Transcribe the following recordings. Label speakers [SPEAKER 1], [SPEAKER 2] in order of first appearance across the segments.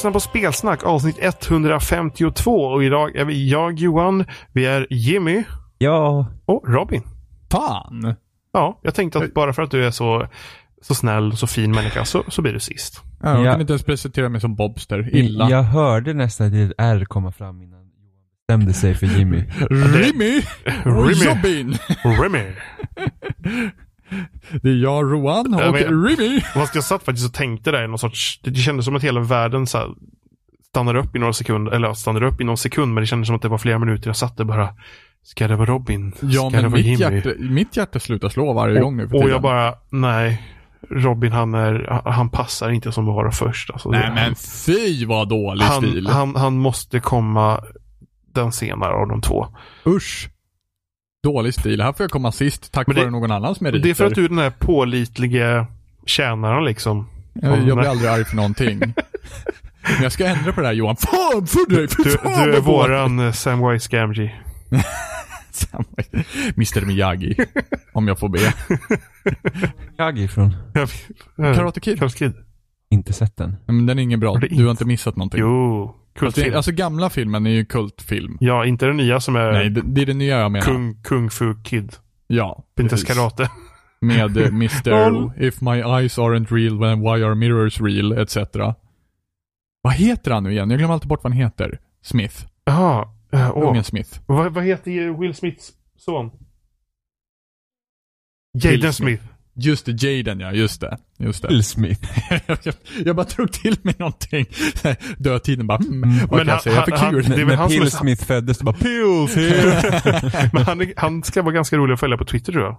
[SPEAKER 1] lyssnar på Spelsnack avsnitt 152 och idag är vi jag Johan, vi är Jimmy
[SPEAKER 2] Ja.
[SPEAKER 1] och Robin.
[SPEAKER 3] Fan!
[SPEAKER 1] Ja, jag tänkte att bara för att du är så, så snäll och så fin människa så, så blir du sist.
[SPEAKER 3] Ja, jag
[SPEAKER 2] Ja.
[SPEAKER 3] kan inte ens presentera mig som Bobster. Illa.
[SPEAKER 2] Jag hörde nästan ett litet R komma fram innan Johan bestämde sig för Jimmy.
[SPEAKER 3] Rimi. Robin!
[SPEAKER 1] Remy.
[SPEAKER 3] Det är jag, Rohan
[SPEAKER 1] Jag
[SPEAKER 3] och
[SPEAKER 1] vet.
[SPEAKER 3] Rimi.
[SPEAKER 1] Fast jag satt faktiskt och tänkte där i någon sorts, det kändes som att hela världen så här, stannade upp i några sekunder, eller stannade upp i någon sekund, men det kändes som att det var flera minuter. Jag satt där bara, ska det vara Robin? Ska
[SPEAKER 3] Ja, men mitt
[SPEAKER 1] Jimmy?
[SPEAKER 3] hjärta, mitt hjärta slutar slå varje gång nu för
[SPEAKER 1] och
[SPEAKER 3] tiden.
[SPEAKER 1] jag bara, nej. Robin han är, han passar inte som att vara först. Alltså,
[SPEAKER 3] Nej
[SPEAKER 1] det-
[SPEAKER 3] men fy vad dålig
[SPEAKER 1] han,
[SPEAKER 3] stil.
[SPEAKER 1] han, han måste komma den senare av de två.
[SPEAKER 3] Usch. Dålig stil. Här får jag komma sist tack
[SPEAKER 1] det-
[SPEAKER 3] vare någon annans meriter.
[SPEAKER 1] Det är för att du är den här pålitlige tjänaren liksom.
[SPEAKER 3] jag, jag blir aldrig arg för någonting. Men jag ska ändra på det här Johan. Fan för dig! För
[SPEAKER 1] Du,
[SPEAKER 3] fan
[SPEAKER 1] du är våran eh, Samwise Gamgee.
[SPEAKER 3] Mr Miyagi. Om jag får be.
[SPEAKER 2] Jag ifrån.
[SPEAKER 3] Karate Kid.
[SPEAKER 1] Karate Kid.
[SPEAKER 2] Inte sett den.
[SPEAKER 3] Men den är ingen bra. Du har inte missat någonting.
[SPEAKER 1] Jo, kultfilm.
[SPEAKER 3] alltså gamla filmen är ju kultfilm.
[SPEAKER 1] Ja, inte den nya som är
[SPEAKER 3] Nej, det, det är det nya jag menar.
[SPEAKER 1] Kung, Kung Fu Kid.
[SPEAKER 3] Ja. Precis.
[SPEAKER 1] karate.
[SPEAKER 3] Med eh, Mr. If my eyes aren't real, then why are mirrors real? Etc. Vad heter han nu igen? Jag glömmer alltid bort vad han heter. Smith.
[SPEAKER 1] Jaha. eh, åh.
[SPEAKER 3] Ungen Smith.
[SPEAKER 1] Vad, vad heter Will Smiths son? Jaden Smith.
[SPEAKER 3] Just det, Jaden ja. Just det. Just det.
[SPEAKER 2] Will Smith.
[SPEAKER 3] jag, jag bara drog till mig någonting. Dödtiden bara, mm, vad
[SPEAKER 1] Men
[SPEAKER 3] kan jag
[SPEAKER 1] han-
[SPEAKER 3] säga för
[SPEAKER 1] han-
[SPEAKER 3] kul?
[SPEAKER 1] Det är väl
[SPEAKER 2] När
[SPEAKER 1] som är-
[SPEAKER 2] Smith föddes, det bara pills.
[SPEAKER 1] Men han, han ska vara ganska rolig att följa på Twitter tror jag.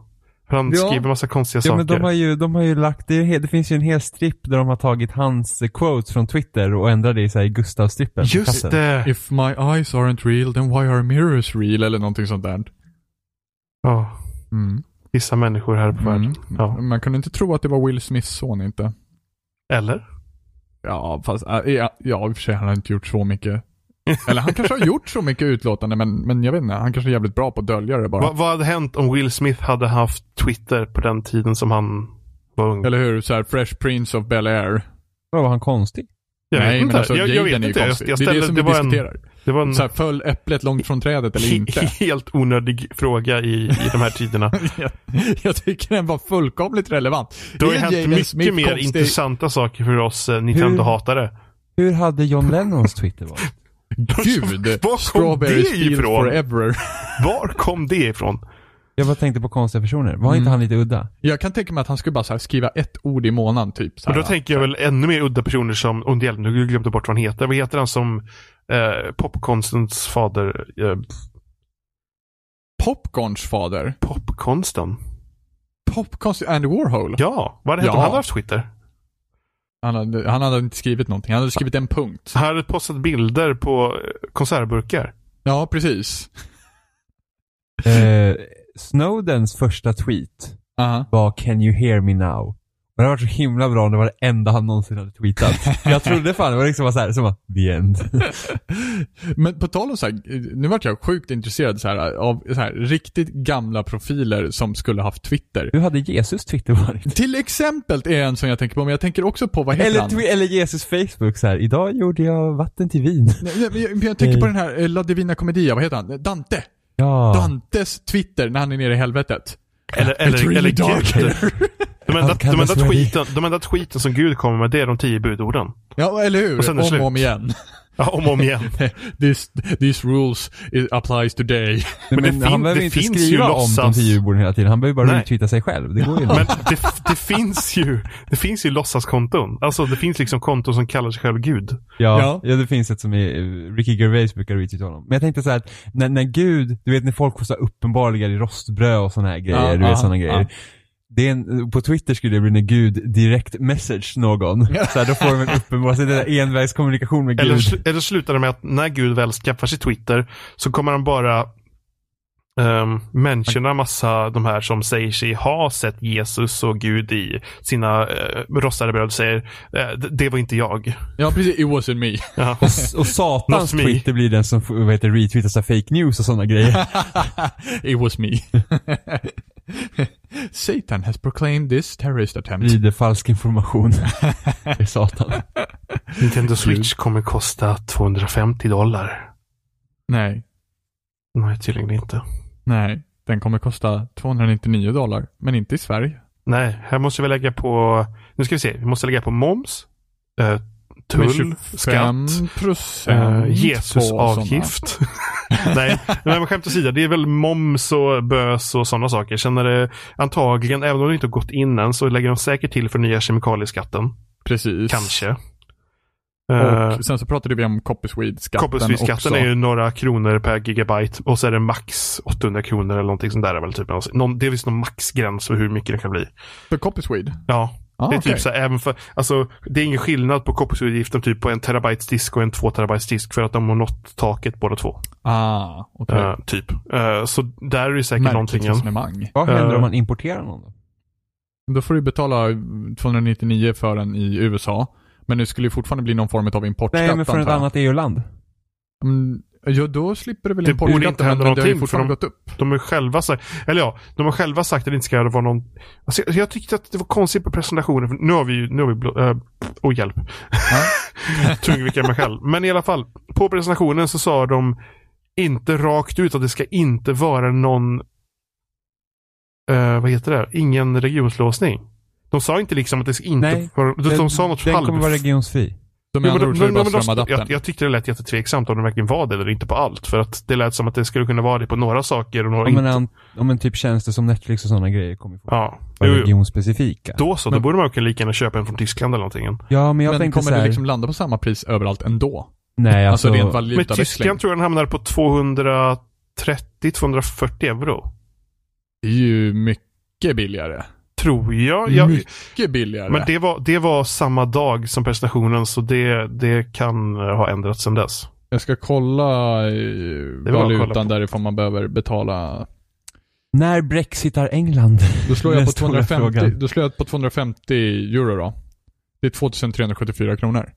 [SPEAKER 1] För han
[SPEAKER 2] Ja.
[SPEAKER 1] skriver massa konstiga
[SPEAKER 2] Ja men
[SPEAKER 1] saker.
[SPEAKER 2] de har ju, de har ju lagt, det, det finns ju en hel stripp där de har tagit hans eh, quotes från Twitter och ändrat det i Gustav-strippen.
[SPEAKER 1] Just
[SPEAKER 2] kassen.
[SPEAKER 1] det.
[SPEAKER 3] If my eyes aren't real, then why are mirrors real? Eller någonting sånt där.
[SPEAKER 1] Ja,
[SPEAKER 3] Mm.
[SPEAKER 1] Vissa människor här på världen.
[SPEAKER 3] Mm.
[SPEAKER 1] Ja.
[SPEAKER 3] Man kunde inte tro att det var Will Smiths son inte.
[SPEAKER 1] Eller?
[SPEAKER 3] Ja, fast äh, ja, ja, i och för sig han har inte gjort så mycket. Eller han kanske har gjort så mycket utlåtande, men, men jag vet inte. Han kanske är jävligt bra på att dölja det bara.
[SPEAKER 1] Vad, vad hade hänt om Will Smith hade haft Twitter på den tiden som han var ung?
[SPEAKER 3] Eller hur? Så här, Fresh Prince of Bel-Air.
[SPEAKER 2] Vadå, var han konstig?
[SPEAKER 1] Jag vet
[SPEAKER 3] Nej,
[SPEAKER 1] inte.
[SPEAKER 3] men alltså
[SPEAKER 1] jag, jag vet inte. Jag,
[SPEAKER 3] konstig.
[SPEAKER 1] jag
[SPEAKER 3] det är
[SPEAKER 1] ställde,
[SPEAKER 3] det som
[SPEAKER 1] det,
[SPEAKER 3] vi
[SPEAKER 1] var en,
[SPEAKER 3] diskuterar.
[SPEAKER 1] Det var en
[SPEAKER 3] Så här, föll äpplet långt från trädet eller inte?
[SPEAKER 1] he, helt onödig fråga i, i de här tiderna.
[SPEAKER 3] jag, jag tycker den var fullkomligt relevant.
[SPEAKER 1] Det har ju
[SPEAKER 3] Är
[SPEAKER 1] hänt
[SPEAKER 3] Jaden
[SPEAKER 1] mycket
[SPEAKER 3] Smith
[SPEAKER 1] mer
[SPEAKER 3] konstig?
[SPEAKER 1] intressanta saker för oss eh, Nintendo-hatare.
[SPEAKER 2] Hur hade John Lennons Twitter varit?
[SPEAKER 3] Gud!
[SPEAKER 1] Var kom
[SPEAKER 3] Strawberries
[SPEAKER 1] det ifrån?
[SPEAKER 3] forever.
[SPEAKER 1] Var kom det ifrån?
[SPEAKER 2] Jag bara tänkte på konstiga personer. Var
[SPEAKER 3] Mm.
[SPEAKER 2] inte han lite udda?
[SPEAKER 3] Jag kan tänka mig att han skulle bara så här skriva ett ord i månaden typ. Så
[SPEAKER 1] Och
[SPEAKER 3] här,
[SPEAKER 1] då tänker jag väl ännu mer udda personer som, och hjälp, nu glömde jag bort vad han heter. Vad heter han som eh, popkonstens fader? Eh,
[SPEAKER 3] Popcorns fader.
[SPEAKER 1] popkonsten?
[SPEAKER 3] Popcorns Andy Warhol.
[SPEAKER 1] Ja, vad hade hänt om
[SPEAKER 3] Ja.
[SPEAKER 1] han hade haft Twitter?
[SPEAKER 3] Han, hade, han hade inte skrivit någonting. Han hade skrivit en punkt.
[SPEAKER 1] Han hade postat bilder på eh, konservburkar.
[SPEAKER 3] Ja, precis.
[SPEAKER 2] Eh, Snowdens första tweet
[SPEAKER 3] Aha.
[SPEAKER 2] var 'Can you hear me now?' Och det var så himla bra om det var det enda han någonsin hade tweetat. Jag trodde fan det var liksom så här, som var, the end.
[SPEAKER 3] Men på tal om så här, nu vart jag sjukt intresserad så här, av så här, riktigt gamla profiler som skulle haft Twitter.
[SPEAKER 2] Hur hade Jesus Twitter varit?
[SPEAKER 3] Till exempel är en som jag tänker på, men jag tänker också på, vad heter
[SPEAKER 2] Eller,
[SPEAKER 3] han?
[SPEAKER 2] eller Jesus Facebook så här. idag gjorde jag vatten till vin.
[SPEAKER 3] Nej, men jag, men jag tänker på den här eh, La Divina Commedia, vad heter han? Dante!
[SPEAKER 2] Ja.
[SPEAKER 3] Dantes Twitter när han är nere i helvetet.
[SPEAKER 1] Eller, eller,
[SPEAKER 3] really
[SPEAKER 1] eller Gud. De enda, de, enda tweeten, de enda tweeten som Gud kommer med, det är de tio budorden.
[SPEAKER 3] Ja, eller hur?
[SPEAKER 1] Och sen är det
[SPEAKER 3] om och om igen.
[SPEAKER 1] Ja, om och om igen.
[SPEAKER 3] this, these rules applies today.
[SPEAKER 1] Men det
[SPEAKER 2] Men
[SPEAKER 1] fin-
[SPEAKER 2] han behöver
[SPEAKER 1] det
[SPEAKER 2] inte
[SPEAKER 1] finns ju
[SPEAKER 2] skriva om de tio orden hela tiden. Han behöver bara retweeta sig själv. Det går ju
[SPEAKER 1] Men
[SPEAKER 2] inte.
[SPEAKER 1] det, det finns ju, det finns ju låtsaskonton. Alltså det finns liksom konton som kallar sig själv Gud.
[SPEAKER 2] Ja,
[SPEAKER 3] Ja.
[SPEAKER 2] ja. det finns ett som är, Ricky Gervais brukar retweeta honom. Men jag tänkte så här att när, när Gud, du vet när folk får så uppenbarliga i rostbröd och såna här grejer,
[SPEAKER 3] Ja,
[SPEAKER 2] du vet
[SPEAKER 3] ja.
[SPEAKER 2] grejer. Det är en, på Twitter skulle det bli när Gud direkt message någon. Så här, då får de en uppenbar, så det är envägskommunikation med Gud.
[SPEAKER 1] Eller, eller slutar det med att när Gud väl skaffar sig Twitter så kommer han bara um, mentiona massa de här som säger sig ha sett Jesus och Gud i sina uh, rostade bröd och säger eh, "Det- var inte jag.
[SPEAKER 3] Ja, precis. It wasn't me.
[SPEAKER 1] Ja.
[SPEAKER 2] Och, och satans. Twitter blir den som vad heter, retweetar så här fake news och sådana grejer.
[SPEAKER 3] It was me. Satan has proclaimed this terrorist attempt.
[SPEAKER 2] Sprider falsk information. Det är satan.
[SPEAKER 1] Nintendo Switch kommer kosta 250 dollar.
[SPEAKER 3] Nej,
[SPEAKER 1] Nej, tydligen inte.
[SPEAKER 3] nej. Den kommer kosta 299 dollar, men inte i Sverige.
[SPEAKER 1] Nej, här måste vi lägga på, nu ska vi se, vi måste lägga på moms, eh, tull, skatt,
[SPEAKER 3] procent
[SPEAKER 1] eh, Jesusavgift. Nej, men skämt åsido, det är väl moms och bös och sådana saker. Sen är det antagligen, även om det inte har gått in än, så lägger de säkert till för nya kemikalieskatten.
[SPEAKER 3] Precis.
[SPEAKER 1] Kanske. Eh,
[SPEAKER 3] Och sen så pratade vi om Copyswede-skatten
[SPEAKER 1] Copperswede-skatten
[SPEAKER 3] också.
[SPEAKER 1] är ju några kronor per gigabyte och så är det max 800 kronor eller någonting sånt där. är Väl typ. någon, det visst någon maxgräns för hur mycket det kan bli.
[SPEAKER 3] För Copyswede?
[SPEAKER 1] Ja,
[SPEAKER 3] Ah,
[SPEAKER 1] det är
[SPEAKER 3] okej.
[SPEAKER 1] typ så här, även för, alltså det är ingen skillnad på Copperswede-avgiften typ på en terabytes disk och en två terabytes disk för att de har nått taket båda två.
[SPEAKER 3] Ah, okej.
[SPEAKER 1] Eh, typ. Eh, så där är det säkert
[SPEAKER 3] Märkligt
[SPEAKER 1] någonting.
[SPEAKER 3] resonemang.
[SPEAKER 2] Vad händer
[SPEAKER 1] Eh.
[SPEAKER 2] om man importerar någon då?
[SPEAKER 3] Då får du betala 299 för den i USA. Men det skulle ju fortfarande bli någon form av importskatt
[SPEAKER 2] Nej, men från ett annat EU-land.
[SPEAKER 3] Mm, ja, då slipper du väl
[SPEAKER 1] Det borde inte
[SPEAKER 3] importskatten,
[SPEAKER 1] hända
[SPEAKER 3] det har ju
[SPEAKER 1] någonting, för de-
[SPEAKER 3] gått upp.
[SPEAKER 1] De har själva sagt, eller ja, de har själva sagt att det inte ska vara någon... Alltså, jag, jag tyckte att det var konstigt på presentationen. För nu har vi ju, nu har vi blå, äh, oh hjälp. Tungvicka mig själv. Men i alla fall, på presentationen så sa de inte rakt ut att det ska inte vara någon, eh, vad heter det, ingen regionslåsning. De sa inte liksom att det ska inte
[SPEAKER 2] Nej,
[SPEAKER 1] vara, de, de sa något
[SPEAKER 2] Den
[SPEAKER 1] halv...
[SPEAKER 2] kommer vara regionsfri.
[SPEAKER 3] Så med
[SPEAKER 1] Jo,
[SPEAKER 3] andra
[SPEAKER 1] men
[SPEAKER 3] ord så är det bara
[SPEAKER 1] men jag, jag tyckte det lät jättetveksamt om det verkligen var det eller inte på allt. För att det lät som att det skulle kunna vara det på några saker och några
[SPEAKER 2] Om en,
[SPEAKER 1] inte.
[SPEAKER 2] om en typ tjänster som Netflix och sådana grejer kommer få
[SPEAKER 1] Ja,
[SPEAKER 2] vara regionspecifika.
[SPEAKER 1] Då så, då
[SPEAKER 3] Men-
[SPEAKER 1] borde man kunna lika gärna köpa en från Tyskland eller någonting.
[SPEAKER 2] Ja, men jag
[SPEAKER 3] men
[SPEAKER 2] tänkte
[SPEAKER 3] kommer
[SPEAKER 2] så här,
[SPEAKER 3] det liksom landa på samma pris överallt ändå?
[SPEAKER 2] nej
[SPEAKER 3] Alltså,
[SPEAKER 2] alltså,
[SPEAKER 3] rent
[SPEAKER 1] Men
[SPEAKER 3] valutaväxling?
[SPEAKER 1] Tyskland tror jag den hamnar på 230-240 euro.
[SPEAKER 3] Det är ju mycket billigare.
[SPEAKER 1] Tror jag. jag
[SPEAKER 3] mycket billigare.
[SPEAKER 1] men det var, det var samma dag som presentationen så det, det kan eh, ha ändrats sedan dess.
[SPEAKER 3] Jag ska kolla eh,
[SPEAKER 1] att kolla
[SPEAKER 3] valutan
[SPEAKER 1] på.
[SPEAKER 3] därifrån man behöver betala.
[SPEAKER 2] när brexitar England?
[SPEAKER 3] Då slår, jag på
[SPEAKER 2] stora
[SPEAKER 3] 250,
[SPEAKER 2] frågan.
[SPEAKER 3] då slår jag på 250 euro då. Det är 2374 kronor.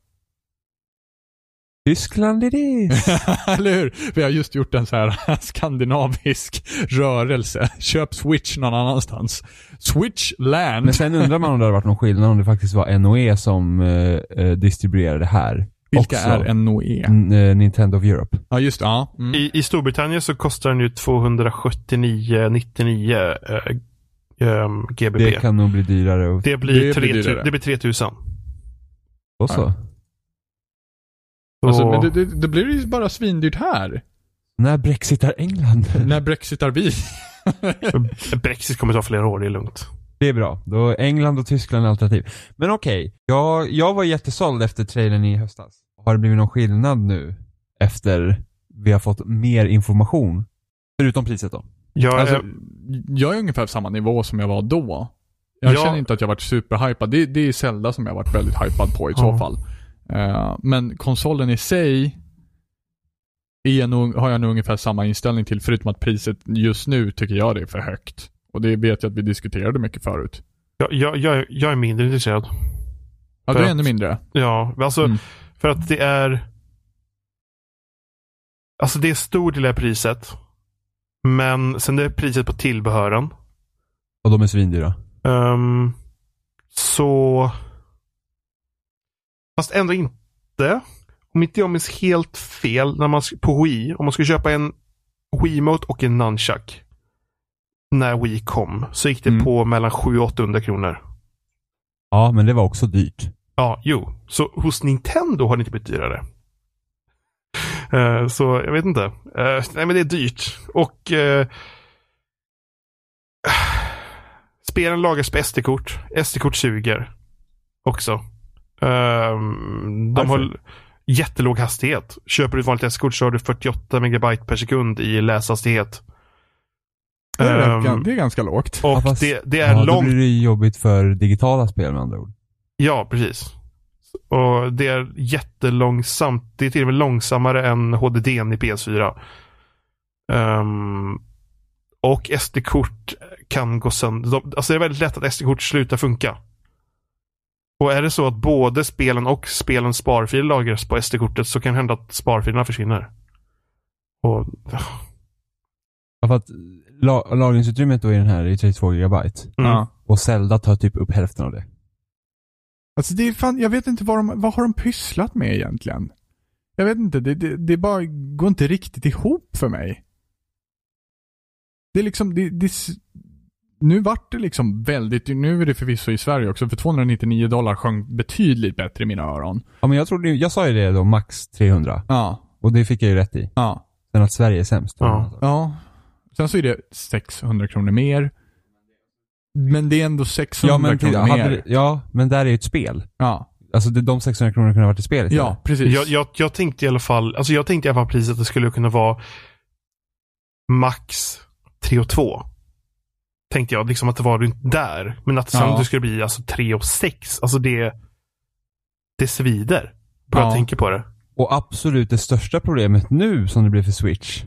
[SPEAKER 2] Tyskland it is.
[SPEAKER 3] Eller hur? Vi har just gjort en så här skandinavisk rörelse. Köp Switch någon annanstans. Switch land.
[SPEAKER 2] Men sen undrar man om det hade varit någon skillnad om det faktiskt var NOE som eh, eh, distribuerade det här.
[SPEAKER 3] Vilka
[SPEAKER 2] också.
[SPEAKER 3] är NOE?
[SPEAKER 2] N- eh, Nintendo of Europe.
[SPEAKER 3] Ja, just det. Ja. Mm.
[SPEAKER 1] I, I Storbritannien så kostar den ju 279,99 eh, ehm, GBP.
[SPEAKER 2] Det kan nog bli dyrare och
[SPEAKER 1] blir,
[SPEAKER 3] det blir
[SPEAKER 1] 3,
[SPEAKER 3] dyrare.
[SPEAKER 1] det blir 3000.
[SPEAKER 2] och så.
[SPEAKER 3] Alltså,
[SPEAKER 1] Så-
[SPEAKER 3] men det, det, det blir ju bara svindyrt här.
[SPEAKER 2] När brexitar England?
[SPEAKER 3] När brexitar vi?
[SPEAKER 1] Brexit kommer ta flera år, det är lugnt.
[SPEAKER 2] Det är bra. Då är England och Tyskland är alternativ. Men okej, jag, jag var jättesåld efter trailern i höstas. Har det blivit någon skillnad nu efter vi har fått mer information? Förutom priset då.
[SPEAKER 1] Jag,
[SPEAKER 3] Alltså,
[SPEAKER 1] eh,
[SPEAKER 3] jag är ungefär på samma nivå som jag var då. Jag
[SPEAKER 1] Ja.
[SPEAKER 3] känner inte att jag varit superhypad. Det, det är Zelda som jag varit väldigt hypad på i så
[SPEAKER 1] Ja.
[SPEAKER 3] fall. Eh, men konsolen i sig är nog, har jag nog ungefär samma inställning till, förutom att priset just nu tycker jag det är för högt. Och det vet jag att vi diskuterade mycket förut.
[SPEAKER 1] jag, jag, jag, är- jag är mindre intresserad.
[SPEAKER 3] Ja,
[SPEAKER 1] För
[SPEAKER 3] du är
[SPEAKER 1] att-
[SPEAKER 3] ännu mindre.
[SPEAKER 1] Ja, alltså
[SPEAKER 3] Mm.
[SPEAKER 1] för att det är Alltså det är stor del av priset. Men sen är det priset på tillbehören.
[SPEAKER 2] Och de är svindyra.
[SPEAKER 1] Ehm, så Fast ändå inte. Om inte jag minns helt fel när man, på Wii, om man skulle köpa en Wiimote och en Nunchuck. När Wii kom så gick det
[SPEAKER 3] Mm.
[SPEAKER 1] på mellan 700 och 800 kronor.
[SPEAKER 2] Ja, men det var också dyrt.
[SPEAKER 1] Ja, jo. Så hos Nintendo har det inte blivit dyrare. Eh, så jag vet inte. Eh, nej, men det är dyrt. Och uh, spelen lagras på SD-kort. SD-kort suger. Också. Ehm, de
[SPEAKER 2] Varför?
[SPEAKER 1] har jättelåg hastighet. Köper du ett vanligt SD-kort så har du 48 megabyte per sekund i läshastighet.
[SPEAKER 3] Det är, rätt- det är ganska lågt.
[SPEAKER 1] och
[SPEAKER 2] Ja, fast-
[SPEAKER 1] det, det är
[SPEAKER 2] ja, då
[SPEAKER 1] långt
[SPEAKER 2] blir det jobbigt för digitala spel med andra ord.
[SPEAKER 1] Ja, precis. Och det är jättelångsamt. Det är till och med långsammare än HDDn i PS4. Ehm, och SD-kort kan gå sönder. De, alltså det är väldigt lätt att SD-kort slutar funka. Och är det så att både spelen och spelens sparfil lagras på SD-kortet så kan det hända att sparfilerna försvinner. Och,
[SPEAKER 2] Ja, för att la- lagringsutrymmet då i den här är 32 gigabyte.
[SPEAKER 1] mm.
[SPEAKER 2] Och Zelda tar typ upp hälften av det.
[SPEAKER 3] Alltså det är fan, jag vet inte vad de, vad har de pysslat med egentligen? Jag vet inte, det, det, det bara går inte riktigt ihop för mig. Det är liksom, det, det, nu vart det liksom väldigt, nu är det förvisso i Sverige också, för 299 dollar sjöng betydligt bättre i mina öron.
[SPEAKER 2] Ja men jag trodde, jag sa ju det då, max 300.
[SPEAKER 3] Ja.
[SPEAKER 2] Och det fick jag ju rätt i.
[SPEAKER 3] Ja.
[SPEAKER 2] Sen att Sverige är sämst.
[SPEAKER 1] Ja.
[SPEAKER 3] Ja. Sen så är det 600 kronor mer. Men det är ändå 600
[SPEAKER 2] Ja men,
[SPEAKER 3] kronor
[SPEAKER 2] hade,
[SPEAKER 3] mer.
[SPEAKER 2] det- ja, men där är ju ett spel.
[SPEAKER 3] Ja.
[SPEAKER 2] Alltså de 600 kronorna kunde ha varit ett spel istället.
[SPEAKER 3] Ja, precis.
[SPEAKER 1] Jag, jag, jag tänkte i alla fall, alltså jag tänkte i alla fall priset att det skulle kunna vara max 3 och 2. Tänkte jag, liksom att det var runt där. Men att sen
[SPEAKER 3] Ja.
[SPEAKER 1] det skulle bli alltså 3 och 6. Alltså det, det svider. Bara
[SPEAKER 3] Ja.
[SPEAKER 1] jag tänker på det.
[SPEAKER 2] Och absolut det största problemet nu som det blir för Switch,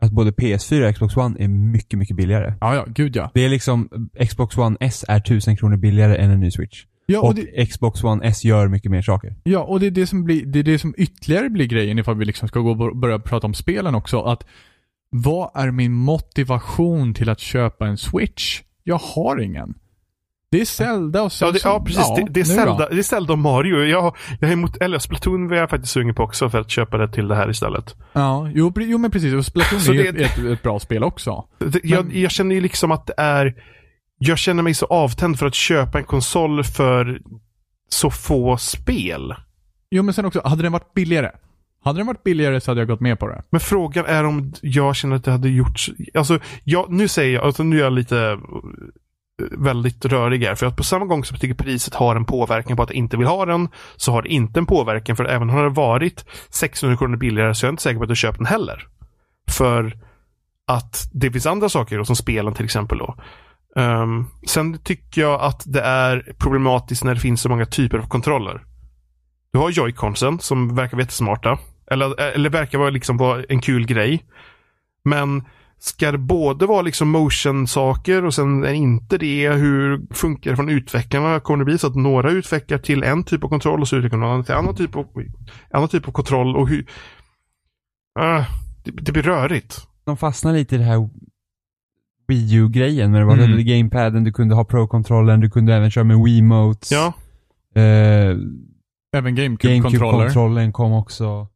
[SPEAKER 2] att både PS4 och Xbox One är mycket, mycket billigare.
[SPEAKER 3] Ja, ja, gud ja.
[SPEAKER 2] Det är liksom, Xbox One S är 1000 kronor billigare än en ny Switch.
[SPEAKER 3] Ja,
[SPEAKER 2] Och,
[SPEAKER 3] och det,
[SPEAKER 2] Xbox One S gör mycket mer saker.
[SPEAKER 3] ja, och det är det som blir, det är det som ytterligare blir grejen ifall vi liksom ska gå och börja prata om spelen också. Att vad är min motivation till att köpa en Switch? Jag har ingen. Det är Zelda och så.
[SPEAKER 1] Ja, det, ja precis. det, det, är? Zelda, det är Zelda och Mario. Jag, jag är emot, eller Splatoon var jag faktiskt sugen på också för att köpa det till det här istället.
[SPEAKER 3] Ja, jo, jo men precis. Och Splatoon
[SPEAKER 1] Så
[SPEAKER 3] är ju
[SPEAKER 1] det-
[SPEAKER 3] ett, ett bra spel också.
[SPEAKER 1] Det, jag, jag känner ju liksom att det är... Jag känner mig så avtänd för att köpa en konsol för så få spel.
[SPEAKER 3] Jo men sen också, hade den varit billigare? Hade den varit billigare så hade jag gått med på det.
[SPEAKER 1] Men frågan är om jag känner att det hade gjorts... Alltså, jag, nu säger jag, alltså nu är jag lite eh, väldigt rörig här. För att på samma gång som jag tycker priset har en påverkan på att jag inte vill ha den, så har det inte en påverkan för även om det varit 600 kronor billigare så är jag inte säker på att jag köper den heller. För att det finns andra saker då, som spelen till exempel då. Um, sen tycker jag att det är problematiskt när det finns så många typer av kontroller. Du har joyconsen som verkar vara jättesmarta. Eller, eller verkar vara liksom vara en kul grej. Men ska det både vara liksom motion-saker och sen är inte det, hur funkar det från utvecklarna? Kommer det bli så att några utvecklar till en typ av kontroll och så utvecklar någon till annan typ av, annan typ av kontroll och hur... Ah, det, det blir rörigt.
[SPEAKER 2] De fastnar lite i det här Wii U-grejen, men det var
[SPEAKER 3] Mm.
[SPEAKER 2] gamepaden, du kunde ha Pro-kontrollen, du kunde även köra med Wiimotes.
[SPEAKER 1] Ja,
[SPEAKER 2] Eh,
[SPEAKER 3] Även.
[SPEAKER 2] GameCube-kontrollen kom också.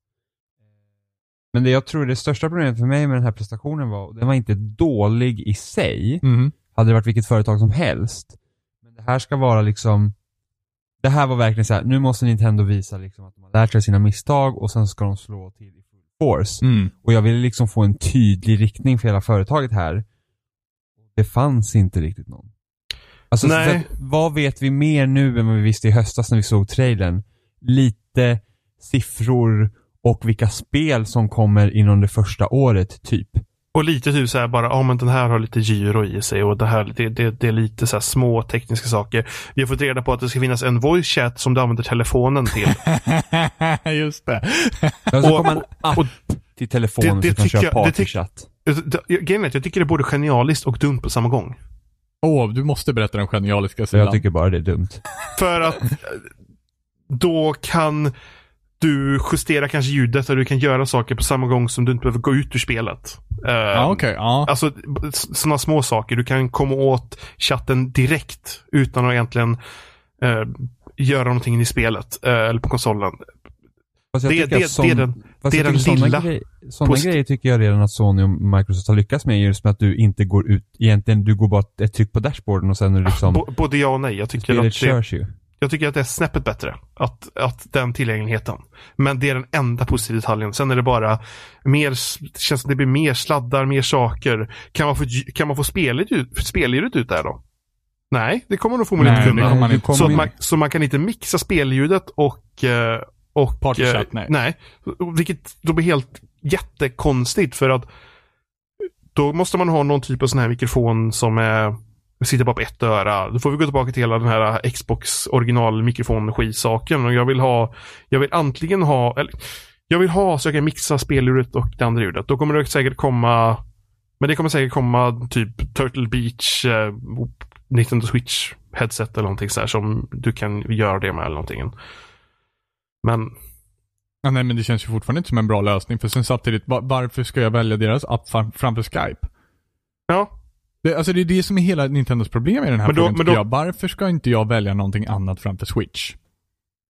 [SPEAKER 2] Men det jag tror det största problemet för mig med den här prestationen var, den var inte dålig i sig,
[SPEAKER 3] Mhm.
[SPEAKER 2] hade det varit vilket företag som helst. Men det här ska vara liksom, det här var verkligen så här, nu måste Nintendo visa liksom att de har lärt sig sina misstag och sen ska de slå till i full force.
[SPEAKER 3] Mm.
[SPEAKER 2] Och jag ville liksom få en tydlig riktning för hela företaget här. Det fanns inte riktigt någon. Alltså,
[SPEAKER 1] Nej.
[SPEAKER 2] så att, vad vet vi mer nu än vad vi visste i höstas när vi såg trailern? Lite siffror och vilka spel som kommer inom det första året, typ.
[SPEAKER 1] och lite typ så här bara, ja men den här har lite gyro i sig och det här, det, det, det är lite så här små tekniska saker. Vi har fått reda på att det ska finnas en voice chat som du använder telefonen till.
[SPEAKER 3] Just det.
[SPEAKER 2] Och så
[SPEAKER 1] Och-
[SPEAKER 2] kommer en app
[SPEAKER 1] och
[SPEAKER 2] till telefonen
[SPEAKER 1] det- det
[SPEAKER 2] så kan
[SPEAKER 1] tycker
[SPEAKER 2] köra partychatt.
[SPEAKER 1] Det- Grejen är att jag tycker det är både genialiskt och dumt på samma gång.
[SPEAKER 3] Åh, du måste berätta den genialiska
[SPEAKER 2] Så
[SPEAKER 3] sidan.
[SPEAKER 2] jag tycker bara det är dumt.
[SPEAKER 1] För att då kan du justera kanske ljudet och du kan göra saker på samma gång som du inte behöver gå ut ur spelet. Eh,
[SPEAKER 3] Ja, okej. Ja.
[SPEAKER 1] Alltså sådana små saker. Du kan komma åt chatten direkt utan att egentligen eh, göra någonting i spelet. Eh, eller på konsolen.
[SPEAKER 2] Fast jag
[SPEAKER 1] Det- det-
[SPEAKER 2] sån,
[SPEAKER 1] det är den- det är den lilla
[SPEAKER 2] grej, sådana grejer tycker jag redan att Sony och Microsoft har lyckats med just med att du inte går ut, egentligen du går bara ett tryck på dashboarden och sen är det liksom,
[SPEAKER 1] B- både ja och nej. Jag tycker, att det,
[SPEAKER 2] körs ju.
[SPEAKER 1] Jag tycker att det är snäppet bättre. Att, att den tillgängligheten. Men det är den enda positiva detaljen. Sen är det bara mer, det känns som det blir mer sladdar, mer saker. Kan man få, kan man få spelet ut, spelljudet ut där då? Nej, det kommer nog förmodligen inte kunna.
[SPEAKER 3] man inte.
[SPEAKER 1] Så, man, så man kan inte mixa spelljudet och, eh, och
[SPEAKER 3] Partychat,
[SPEAKER 1] eh,
[SPEAKER 3] nej.
[SPEAKER 1] nej. Vilket då blir helt jättekonstigt för att då måste man ha någon typ av sån här mikrofon som är sitter bara på ett öra. Då får vi gå tillbaka till hela den här Xbox original mikrofon-skitsaken och jag vill ha Jag vill antingen ha eller, Jag vill ha så jag kan mixa spelljudet och det andra ljudet. Då kommer det säkert komma Men det kommer säkert komma typ Turtle Beach eh, Nintendo Switch headset eller någonting så här som du kan göra det med eller någonting. Men
[SPEAKER 3] Ja, nej, men det känns ju fortfarande inte som en bra lösning. För sen samtidigt, va- varför ska jag välja deras app fram- framför Skype?
[SPEAKER 1] ja.
[SPEAKER 3] Det, alltså det är det som är hela Nintendos problem i den här
[SPEAKER 1] Men då-
[SPEAKER 3] frågan
[SPEAKER 1] men
[SPEAKER 3] tycker
[SPEAKER 1] då-
[SPEAKER 3] jag. Varför ska inte jag välja någonting annat framför Switch?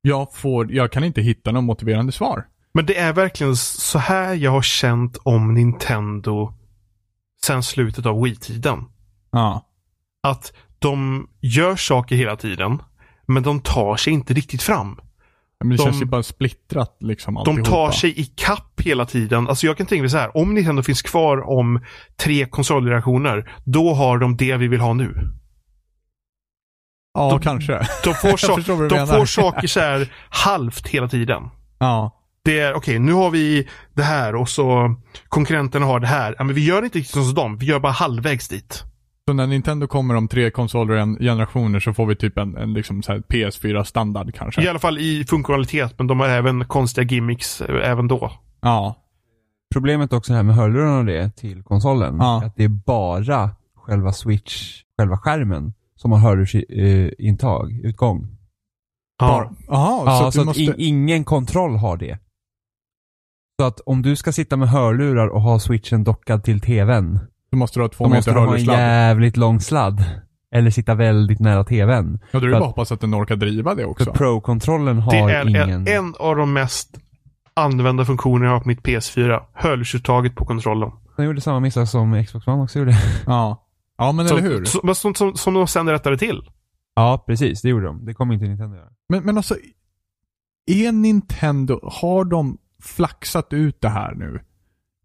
[SPEAKER 3] Jag får, jag kan inte hitta något motiverande svar.
[SPEAKER 1] Men det är verkligen så här jag har känt om Nintendo sen slutet av Wii-tiden.
[SPEAKER 3] Ja.
[SPEAKER 1] Att de gör saker hela tiden, men de tar sig inte riktigt fram.
[SPEAKER 3] Men det
[SPEAKER 1] De-
[SPEAKER 3] känns ju bara splittrat liksom
[SPEAKER 1] De
[SPEAKER 3] alltihopa.
[SPEAKER 1] tar sig i kapp hela tiden. Alltså jag kan tänka mig så här, om Nintendo finns kvar om tre konsolgenerationer, då har de det vi vill ha nu.
[SPEAKER 3] Ja,
[SPEAKER 1] de-
[SPEAKER 3] kanske.
[SPEAKER 1] De får,
[SPEAKER 3] du
[SPEAKER 1] de får saker så här halvt hela tiden.
[SPEAKER 3] Ja.
[SPEAKER 1] Det är okej, nu har vi det här och så konkurrenterna har det här. Ja, men vi gör inte riktigt som dem, vi gör bara halvvägs dit.
[SPEAKER 3] Så när Nintendo kommer om tre konsoler och en generationer så får vi typ en, en liksom så här PS4 standard kanske.
[SPEAKER 1] I alla fall i funktionalitet, men de har även konstiga gimmicks eh, även då.
[SPEAKER 3] Ja.
[SPEAKER 2] Problemet också här med hörlurarna och det till konsolen,
[SPEAKER 3] Ja.
[SPEAKER 2] är att det är bara själva switch, själva skärmen, som har hörlursintag, utgång.
[SPEAKER 3] Bara- Jaha,
[SPEAKER 2] Ja,
[SPEAKER 3] så, att
[SPEAKER 2] så att
[SPEAKER 3] måste...
[SPEAKER 2] in, ingen kontroll har det. Så att om du ska sitta med hörlurar och ha switchen dockad till tvn,
[SPEAKER 3] Du måste ha två
[SPEAKER 2] då måste
[SPEAKER 3] meter
[SPEAKER 2] du ha en jävligt lång sladd. Eller sitta väldigt nära tvn.
[SPEAKER 3] Ja, då är det
[SPEAKER 2] för
[SPEAKER 3] bara
[SPEAKER 2] att-
[SPEAKER 3] hoppas att den orkar driva det
[SPEAKER 2] För
[SPEAKER 3] också.
[SPEAKER 2] Pro-kontrollen har
[SPEAKER 1] Det är
[SPEAKER 2] ingen...
[SPEAKER 1] en, en av de mest använda funktionerna jag har på mitt PS4. Hörlursuttaget på kontrollen.
[SPEAKER 2] De gjorde samma misstag som Xbox One också gjorde.
[SPEAKER 3] Ja. Ja, men
[SPEAKER 1] Så-
[SPEAKER 3] eller hur?
[SPEAKER 1] så- Som, som, som de sen rättade till.
[SPEAKER 2] Ja, precis. Det gjorde de. Det kommer inte Nintendo göra.
[SPEAKER 3] Men, men alltså, är Nintendo, har de flaxat ut det här nu?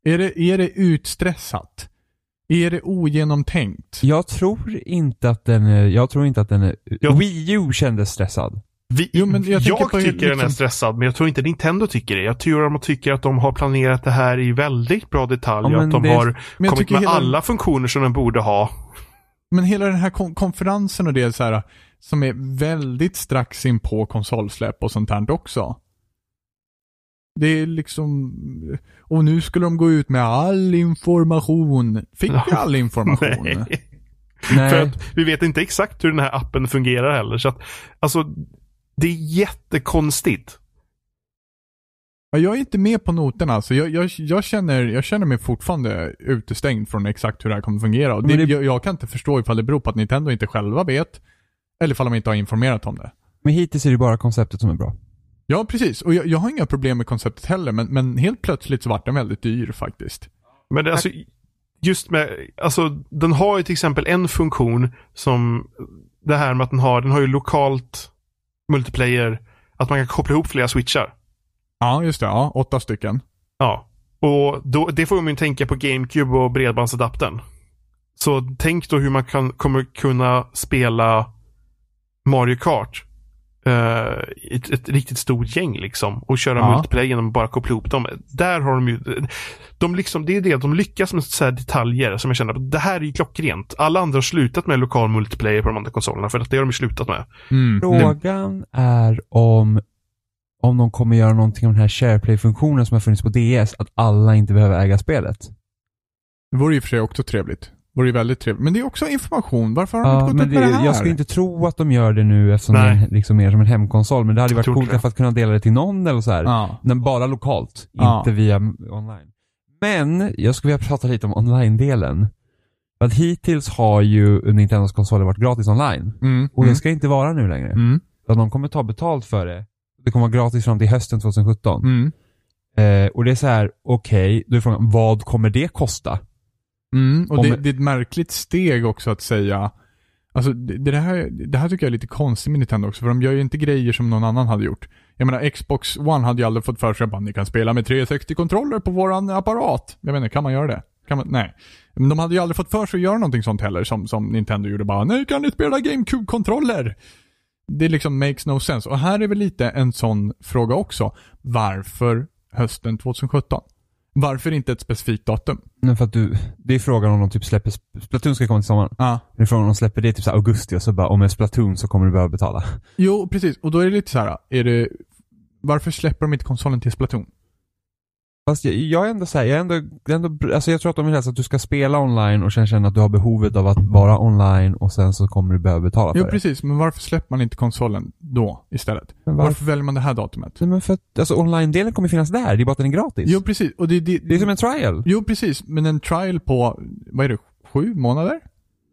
[SPEAKER 3] Är det, är det utstressat? Är det ogenomtänkt?
[SPEAKER 2] Jag tror inte att den är... Jag tror inte att den är...
[SPEAKER 1] Jag-
[SPEAKER 2] Wii U kändes stressad.
[SPEAKER 1] Vi,
[SPEAKER 3] Jo, men jag
[SPEAKER 1] jag tycker
[SPEAKER 3] liksom-
[SPEAKER 1] den är stressad, men jag tror inte Nintendo tycker det. Jag tror de tycker att de har planerat det här i väldigt bra detalj.
[SPEAKER 2] Ja,
[SPEAKER 1] och att de
[SPEAKER 2] det-
[SPEAKER 1] har kommit med
[SPEAKER 3] hela-
[SPEAKER 1] alla funktioner som de borde ha.
[SPEAKER 3] Men hela den här kon- konferensen och det så här, som är väldigt strax in på konsolsläpp och sånt här också. Det är liksom, och nu skulle de gå ut med all information. Fick vi all information?
[SPEAKER 1] Nej.
[SPEAKER 2] Nej.
[SPEAKER 1] För att vi vet inte exakt hur den här appen fungerar heller. Så att, alltså, det är jättekonstigt.
[SPEAKER 3] Ja, jag är inte med på noterna alltså. Jag, jag, jag, känner, jag känner mig fortfarande utestängd från exakt hur det här kommer fungera. Och det,
[SPEAKER 2] det-
[SPEAKER 3] jag, jag kan inte förstå ifall det beror på att Nintendo inte själva vet, eller ifall de inte har informerat om det.
[SPEAKER 2] Men hittills är det bara konceptet som är bra.
[SPEAKER 3] Ja, precis. Och jag, jag har inga problem med konceptet heller, men, men helt plötsligt så vart den väldigt dyr faktiskt.
[SPEAKER 1] Men det, alltså, just med, alltså den har ju till exempel en funktion som det här med att den har, den har ju lokalt multiplayer, att man kan koppla ihop flera switchar.
[SPEAKER 3] Ja, just det. Ja, åtta stycken.
[SPEAKER 1] Ja. Och då, det får man ju tänka på GameCube och bredbandsadaptern. Så tänk då hur man kan, kommer kunna spela Mario Kart. Eh, ett, ett riktigt stort gäng liksom. Och köra
[SPEAKER 3] Ja.
[SPEAKER 1] multiplayer genom att bara koppla ihop dem. Där har de ju, de liksom, det är det, de lyckas med så här detaljer som jag känner, det här är ju klockrent. Alla andra har slutat med lokal multiplayer på de andra konsolerna, för att det har de ju slutat med.
[SPEAKER 3] Mm.
[SPEAKER 2] Frågan är om, om de kommer göra någonting om den här SharePlay-funktionen som har funnits på DS, att alla inte behöver äga spelet.
[SPEAKER 3] Det vore och för sig också trevligt. Det vore ju väldigt trevligt. Men det är också information. Varför har de
[SPEAKER 2] Ja,
[SPEAKER 3] inte gått ut med det här?
[SPEAKER 2] jag skulle inte tro att de gör det nu eftersom
[SPEAKER 1] Nej.
[SPEAKER 2] det är liksom mer som en hemkonsol, men det hade ju varit coolt
[SPEAKER 1] det.
[SPEAKER 2] för att kunna dela det till någon eller så här.
[SPEAKER 3] Ja.
[SPEAKER 2] Men bara lokalt,
[SPEAKER 3] Ja.
[SPEAKER 2] inte via online. Men, jag skulle vilja prata lite om online-delen. Att hittills har ju Nintendos konsoler varit gratis online.
[SPEAKER 3] Mm.
[SPEAKER 2] Och
[SPEAKER 3] mm.
[SPEAKER 2] det ska inte vara nu längre.
[SPEAKER 3] Mm.
[SPEAKER 2] Så de kommer ta betalt för det. Det kommer vara gratis fram till hösten 2017.
[SPEAKER 3] Mm.
[SPEAKER 2] Eh, och det är så här, okej, då är frågan, vad kommer det kosta?
[SPEAKER 3] Mm. Och det, det är ett märkligt steg också att säga Alltså det, det, här, det här tycker jag är lite konstigt med Nintendo också, för de gör ju inte grejer som någon annan hade gjort. Jag menar, Xbox One hade ju aldrig fått för sig att ni kan spela med 360-kontroller på våran apparat. Jag inte, kan man göra det? Kan man? Nej. Men de hade ju aldrig fått för sig att göra någonting sånt heller, som, som Nintendo gjorde bara, nej kan ni spela GameCube-kontroller? Det liksom makes no sense. Och här är väl lite en sån fråga också. Varför hösten 2017? Varför inte ett specifikt datum?
[SPEAKER 2] Men för att du, det är frågan om de typ släpper, Splatoon ska komma till sommaren.
[SPEAKER 3] Ja.
[SPEAKER 2] Det är frågan om de släpper det typ så augusti och så bara, om en Splatoon så kommer du behöva betala.
[SPEAKER 3] Jo, precis. Och då är det lite så här, är det... Varför släpper de inte konsolen till Splatoon?
[SPEAKER 2] Fast jag, jag är ändå såhär, jag är ändå, är ändå, alltså jag tror att de vill helst att du ska spela online och sen känna att du har behovet av att vara online och sen så kommer du behöva betala för
[SPEAKER 3] Jo,
[SPEAKER 2] det.
[SPEAKER 3] precis. Men varför släpper man inte konsolen då istället? Varför,
[SPEAKER 2] varför?
[SPEAKER 3] väljer man det här datumet?
[SPEAKER 2] Nej, men för att, alltså online-delen kommer finnas där, det är bara att den är gratis.
[SPEAKER 3] Jo, precis. Och det, det,
[SPEAKER 2] det är som en trial.
[SPEAKER 3] Jo, precis. Men en trial på, vad är det, sju månader?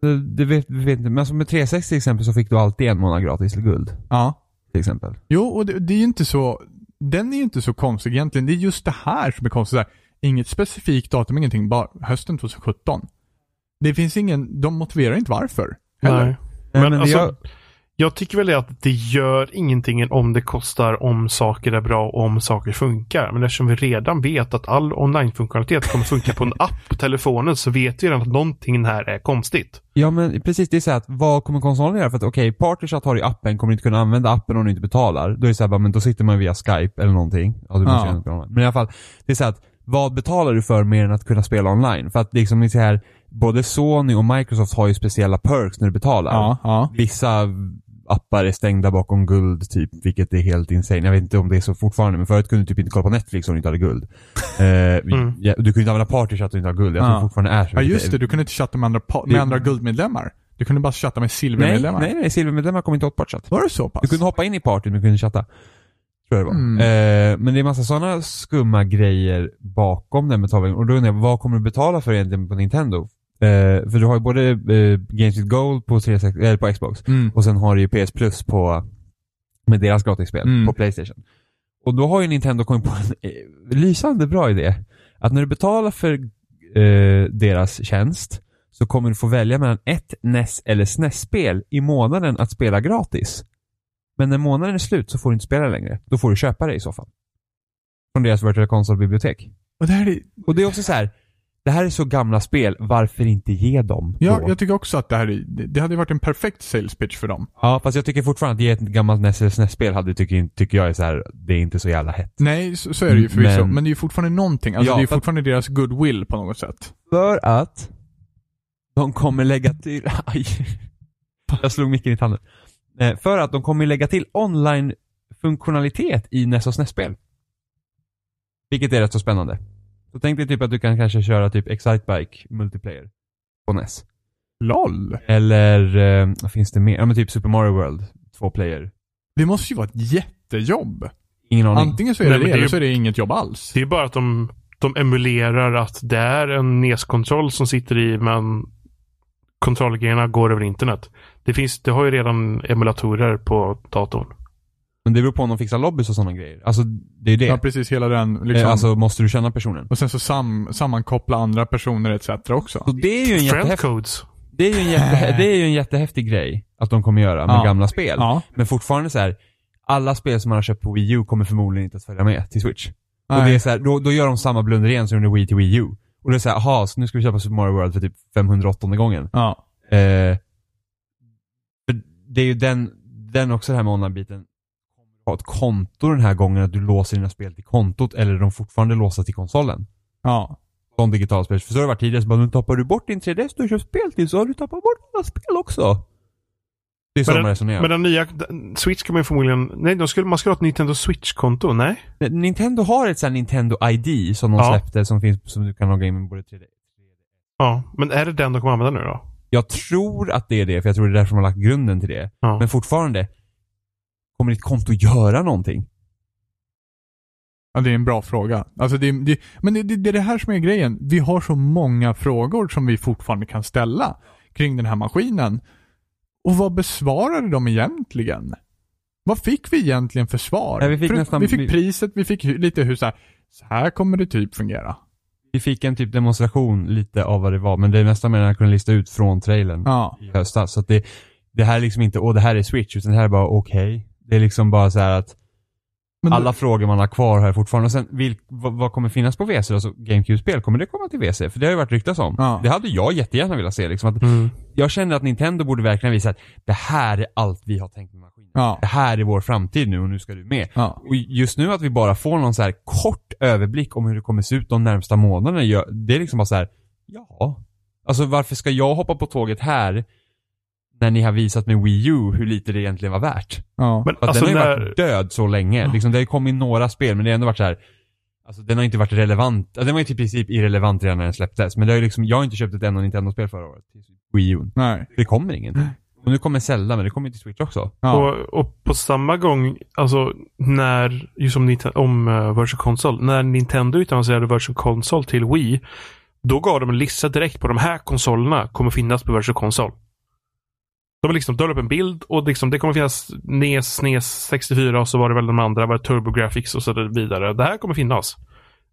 [SPEAKER 2] Det, det vet vi vet inte. Men alltså med 360 till exempel så fick du alltid en månad gratis till guld.
[SPEAKER 3] Ja.
[SPEAKER 2] Till exempel.
[SPEAKER 3] Jo, och det, det är ju inte så, den är ju inte så konstig egentligen. Det är just det här som är konstigt. Här, Inget specifikt datum, ingenting, bara hösten 2017. Det finns ingen, de motiverar inte varför. Heller.
[SPEAKER 1] Nej.
[SPEAKER 2] Nej,
[SPEAKER 1] Men,
[SPEAKER 2] men
[SPEAKER 1] alltså,
[SPEAKER 2] jag-
[SPEAKER 1] jag tycker väl att det gör ingenting om det kostar om saker är bra och om saker funkar. Men eftersom vi redan vet att all online-funktionalitet kommer funka på en app på telefonen så vet vi redan att någonting här är konstigt.
[SPEAKER 2] Ja men precis, det är så här att vad kommer konsolen göra? För att okej, Partychat har i appen, kommer inte kunna använda appen om du inte betalar. Då är det så här, men då sitter man via Skype eller någonting. Ja, du måste
[SPEAKER 3] Ja.
[SPEAKER 2] online. Men i alla fall, det är så här att vad betalar du för mer än att kunna spela online? För att liksom, det är så här, både Sony och Microsoft har ju speciella perks när du betalar.
[SPEAKER 3] Ja, ja.
[SPEAKER 2] Vissa appar är stängda bakom guld typ, vilket är helt insane. Jag vet inte om det är så fortfarande, men förut kunde du typ inte kolla på Netflix om du inte hade guld. Eh, ja, du kunde inte använda Partychat om du inte har guld. Jag tror
[SPEAKER 3] Ja.
[SPEAKER 2] fortfarande är så.
[SPEAKER 3] Ja just det, du kunde inte chatta med andra, med andra guldmedlemmar. Du kunde bara chatta med
[SPEAKER 2] Nej,
[SPEAKER 3] silvermedlemmar.
[SPEAKER 2] nej, nej, silvermedlemmar kom inte åt Partychat.
[SPEAKER 3] Var det så pass?
[SPEAKER 2] Du kunde hoppa in i partyt men du kunde chatta. Tror jag det var.
[SPEAKER 3] Mm.
[SPEAKER 2] Eh, men det är massa sådana skumma grejer bakom den betalningen. Och då undrar jag, vad kommer du betala för egentligen på Nintendo? Eh, för du har ju både eh, Games with Gold på, 360, eller på Xbox
[SPEAKER 3] Mm.
[SPEAKER 2] och sen har du ju PS Plus på, med deras gratisspel
[SPEAKER 3] Mm.
[SPEAKER 2] på Playstation. Och då har ju Nintendo kommit på en eh, lysande bra idé. Att när du betalar för eh, deras tjänst så kommer du få välja mellan ett NES eller SNES-spel i månaden att spela gratis. Men när månaden är slut så får du inte spela längre. Då får du köpa det i så fall. Från deras Virtual Console-bibliotek.
[SPEAKER 3] Och
[SPEAKER 2] Och det är också så här. Det här är så gamla spel, varför inte ge dem
[SPEAKER 3] ja,
[SPEAKER 2] då?
[SPEAKER 3] jag tycker också att det här är, det, hade varit en perfekt sales pitch för dem.
[SPEAKER 2] Ja, fast jag tycker fortfarande att ge ett gammalt NES eller SNES-spel hade, tycker, tycker jag är så här. det är inte så jävla hett.
[SPEAKER 3] Nej, så, så är det ju förvisso. Men,
[SPEAKER 2] Men-
[SPEAKER 3] det är ju fortfarande någonting. Alltså
[SPEAKER 2] Ja,
[SPEAKER 3] det är ju fortfarande deras goodwill på något sätt.
[SPEAKER 2] För att de kommer lägga till... Aj. Jag slog micken i tanden. Eh, För att de kommer lägga till online-funktionalitet i NES och SNES-spel. Vilket är rätt så spännande. Så tänk dig typ att du kan kanske köra typ Excitebike multiplayer på NES.
[SPEAKER 3] LOL.
[SPEAKER 2] Eller, eh, vad finns det mer? Ja men typ Super Mario World, två player.
[SPEAKER 3] Det måste ju vara ett jättejobb.
[SPEAKER 2] Ingen aning.
[SPEAKER 3] Antingen så är
[SPEAKER 1] Nej,
[SPEAKER 3] det det, eller så är det inget jobb alls.
[SPEAKER 1] Det är bara att de, de emulerar att det är en NES-kontroll som sitter i men kontrollgrejerna går över internet. Det finns, det har ju redan emulatorer på datorn.
[SPEAKER 2] Men det beror på om de fixar lobbys och sådana grejer. Alltså, det är det.
[SPEAKER 3] Ja, precis. Hela den liksom.
[SPEAKER 2] Eh, Alltså, måste du känna personen.
[SPEAKER 3] och sen så sam, sammankoppla andra personer etc. också.
[SPEAKER 2] Så det är ju en jättehäftig. Det är ju en, jätte, det är ju en jättehäftig grej att de kommer göra med
[SPEAKER 3] Ja.
[SPEAKER 2] gamla spel.
[SPEAKER 3] Ja.
[SPEAKER 2] Men fortfarande så här. alla spel som man har köpt på Wii U kommer förmodligen inte att följa med till Switch. Och
[SPEAKER 3] Nej.
[SPEAKER 2] det är så här, då, då gör de samma blunder igen som under Wii till Wii U. Och det är såhär, jaha, så nu ska vi köpa Super Mario World för typ 508 gången.
[SPEAKER 3] Ja.
[SPEAKER 2] Eh, för det är ju den, den också det här med online-biten. Ha ett konto den här gången, att du låser dina spel till kontot, eller är de fortfarande låsta till konsolen?
[SPEAKER 3] Ja.
[SPEAKER 2] Som digitalspel. För så har det varit tidigare, så bara, nu tappar du bort din 3DS du köpt spel till, så har du tappat bort alla spel också. Det är så
[SPEAKER 1] Men
[SPEAKER 2] man resonerar.
[SPEAKER 1] men den nya Switch kan man ju förmodligen... Nej, de skulle, man skulle ha ett Nintendo Switch-konto. Nej?
[SPEAKER 2] Nintendo har ett sånt Nintendo ID som de
[SPEAKER 1] Ja.
[SPEAKER 2] släppte, som finns, som du kan logga in med både 3D.
[SPEAKER 1] Ja, men är det den de kommer använda nu då?
[SPEAKER 2] Jag tror att det är det, för jag tror det är därför de har lagt grunden till det.
[SPEAKER 1] Ja.
[SPEAKER 2] Men fortfarande, kommer ditt konto göra någonting?
[SPEAKER 3] Ja, det är en bra fråga. Alltså det, det, men det, det, det är det här som är grejen. Vi har så många frågor som vi fortfarande kan ställa kring den här maskinen. Och vad besvarade de egentligen? Vad fick vi egentligen för svar?
[SPEAKER 2] Ja, vi fick
[SPEAKER 3] För-
[SPEAKER 2] nästan-
[SPEAKER 3] vi fick priset, vi fick lite hur så här, så här kommer det typ fungera.
[SPEAKER 2] Vi fick en typ demonstration lite av vad det var, men det är nästan mer än att kunna lista ut från trailern
[SPEAKER 3] Ja.
[SPEAKER 2] i höstas. Så det, det här är liksom inte, åh det här är Switch, utan det här är bara okej. Det är liksom bara så här att
[SPEAKER 3] Men
[SPEAKER 2] alla frågor man har kvar här fortfarande. Och sen, vil, vad, vad kommer finnas på WC? Alltså GameCube-spel, kommer det komma till WC? För det har ju varit ryktas om.
[SPEAKER 3] Ja.
[SPEAKER 2] Det hade jag jättegärna velat se liksom. Att
[SPEAKER 1] Mm.
[SPEAKER 2] jag känner att Nintendo borde verkligen visa att det här är allt vi har tänkt med maskinen.
[SPEAKER 3] Ja.
[SPEAKER 2] Det här är vår framtid nu och nu ska du med.
[SPEAKER 3] Ja.
[SPEAKER 2] Och just nu att vi bara får någon så här kort överblick om hur det kommer se ut de närmsta månaderna, det är liksom bara så här, ja. Alltså varför ska jag hoppa på tåget här när ni har visat med Wii U hur lite det egentligen var värt?
[SPEAKER 3] Ja.
[SPEAKER 1] Men alltså
[SPEAKER 2] den har ju
[SPEAKER 1] när...
[SPEAKER 2] varit död så länge. Liksom, det har ju kommit några spel men det har ändå varit så här. Alltså den har inte varit relevant, ja, den var ju typ i princip irrelevant redan när den släpptes. Men det har ju liksom, jag har inte köpt ett enda Nintendo-spel förra året. till Wii U.
[SPEAKER 3] Nej.
[SPEAKER 2] Det kommer ingen. Och nu kommer Zelda men det kommer till Switch också.
[SPEAKER 3] Ja.
[SPEAKER 1] Och, och på samma gång, alltså när, just om, om uh, Virtual Console, när Nintendo utannonserade Virtual Console till Wii, Då gav de en lista direkt på de här konsolerna kommer finnas på Virtual Console. De har liksom drar upp en bild och liksom, det kommer finnas NES, SNES 64 och så var det väl de andra, var det TurboGrafx och så vidare. Det här kommer finnas.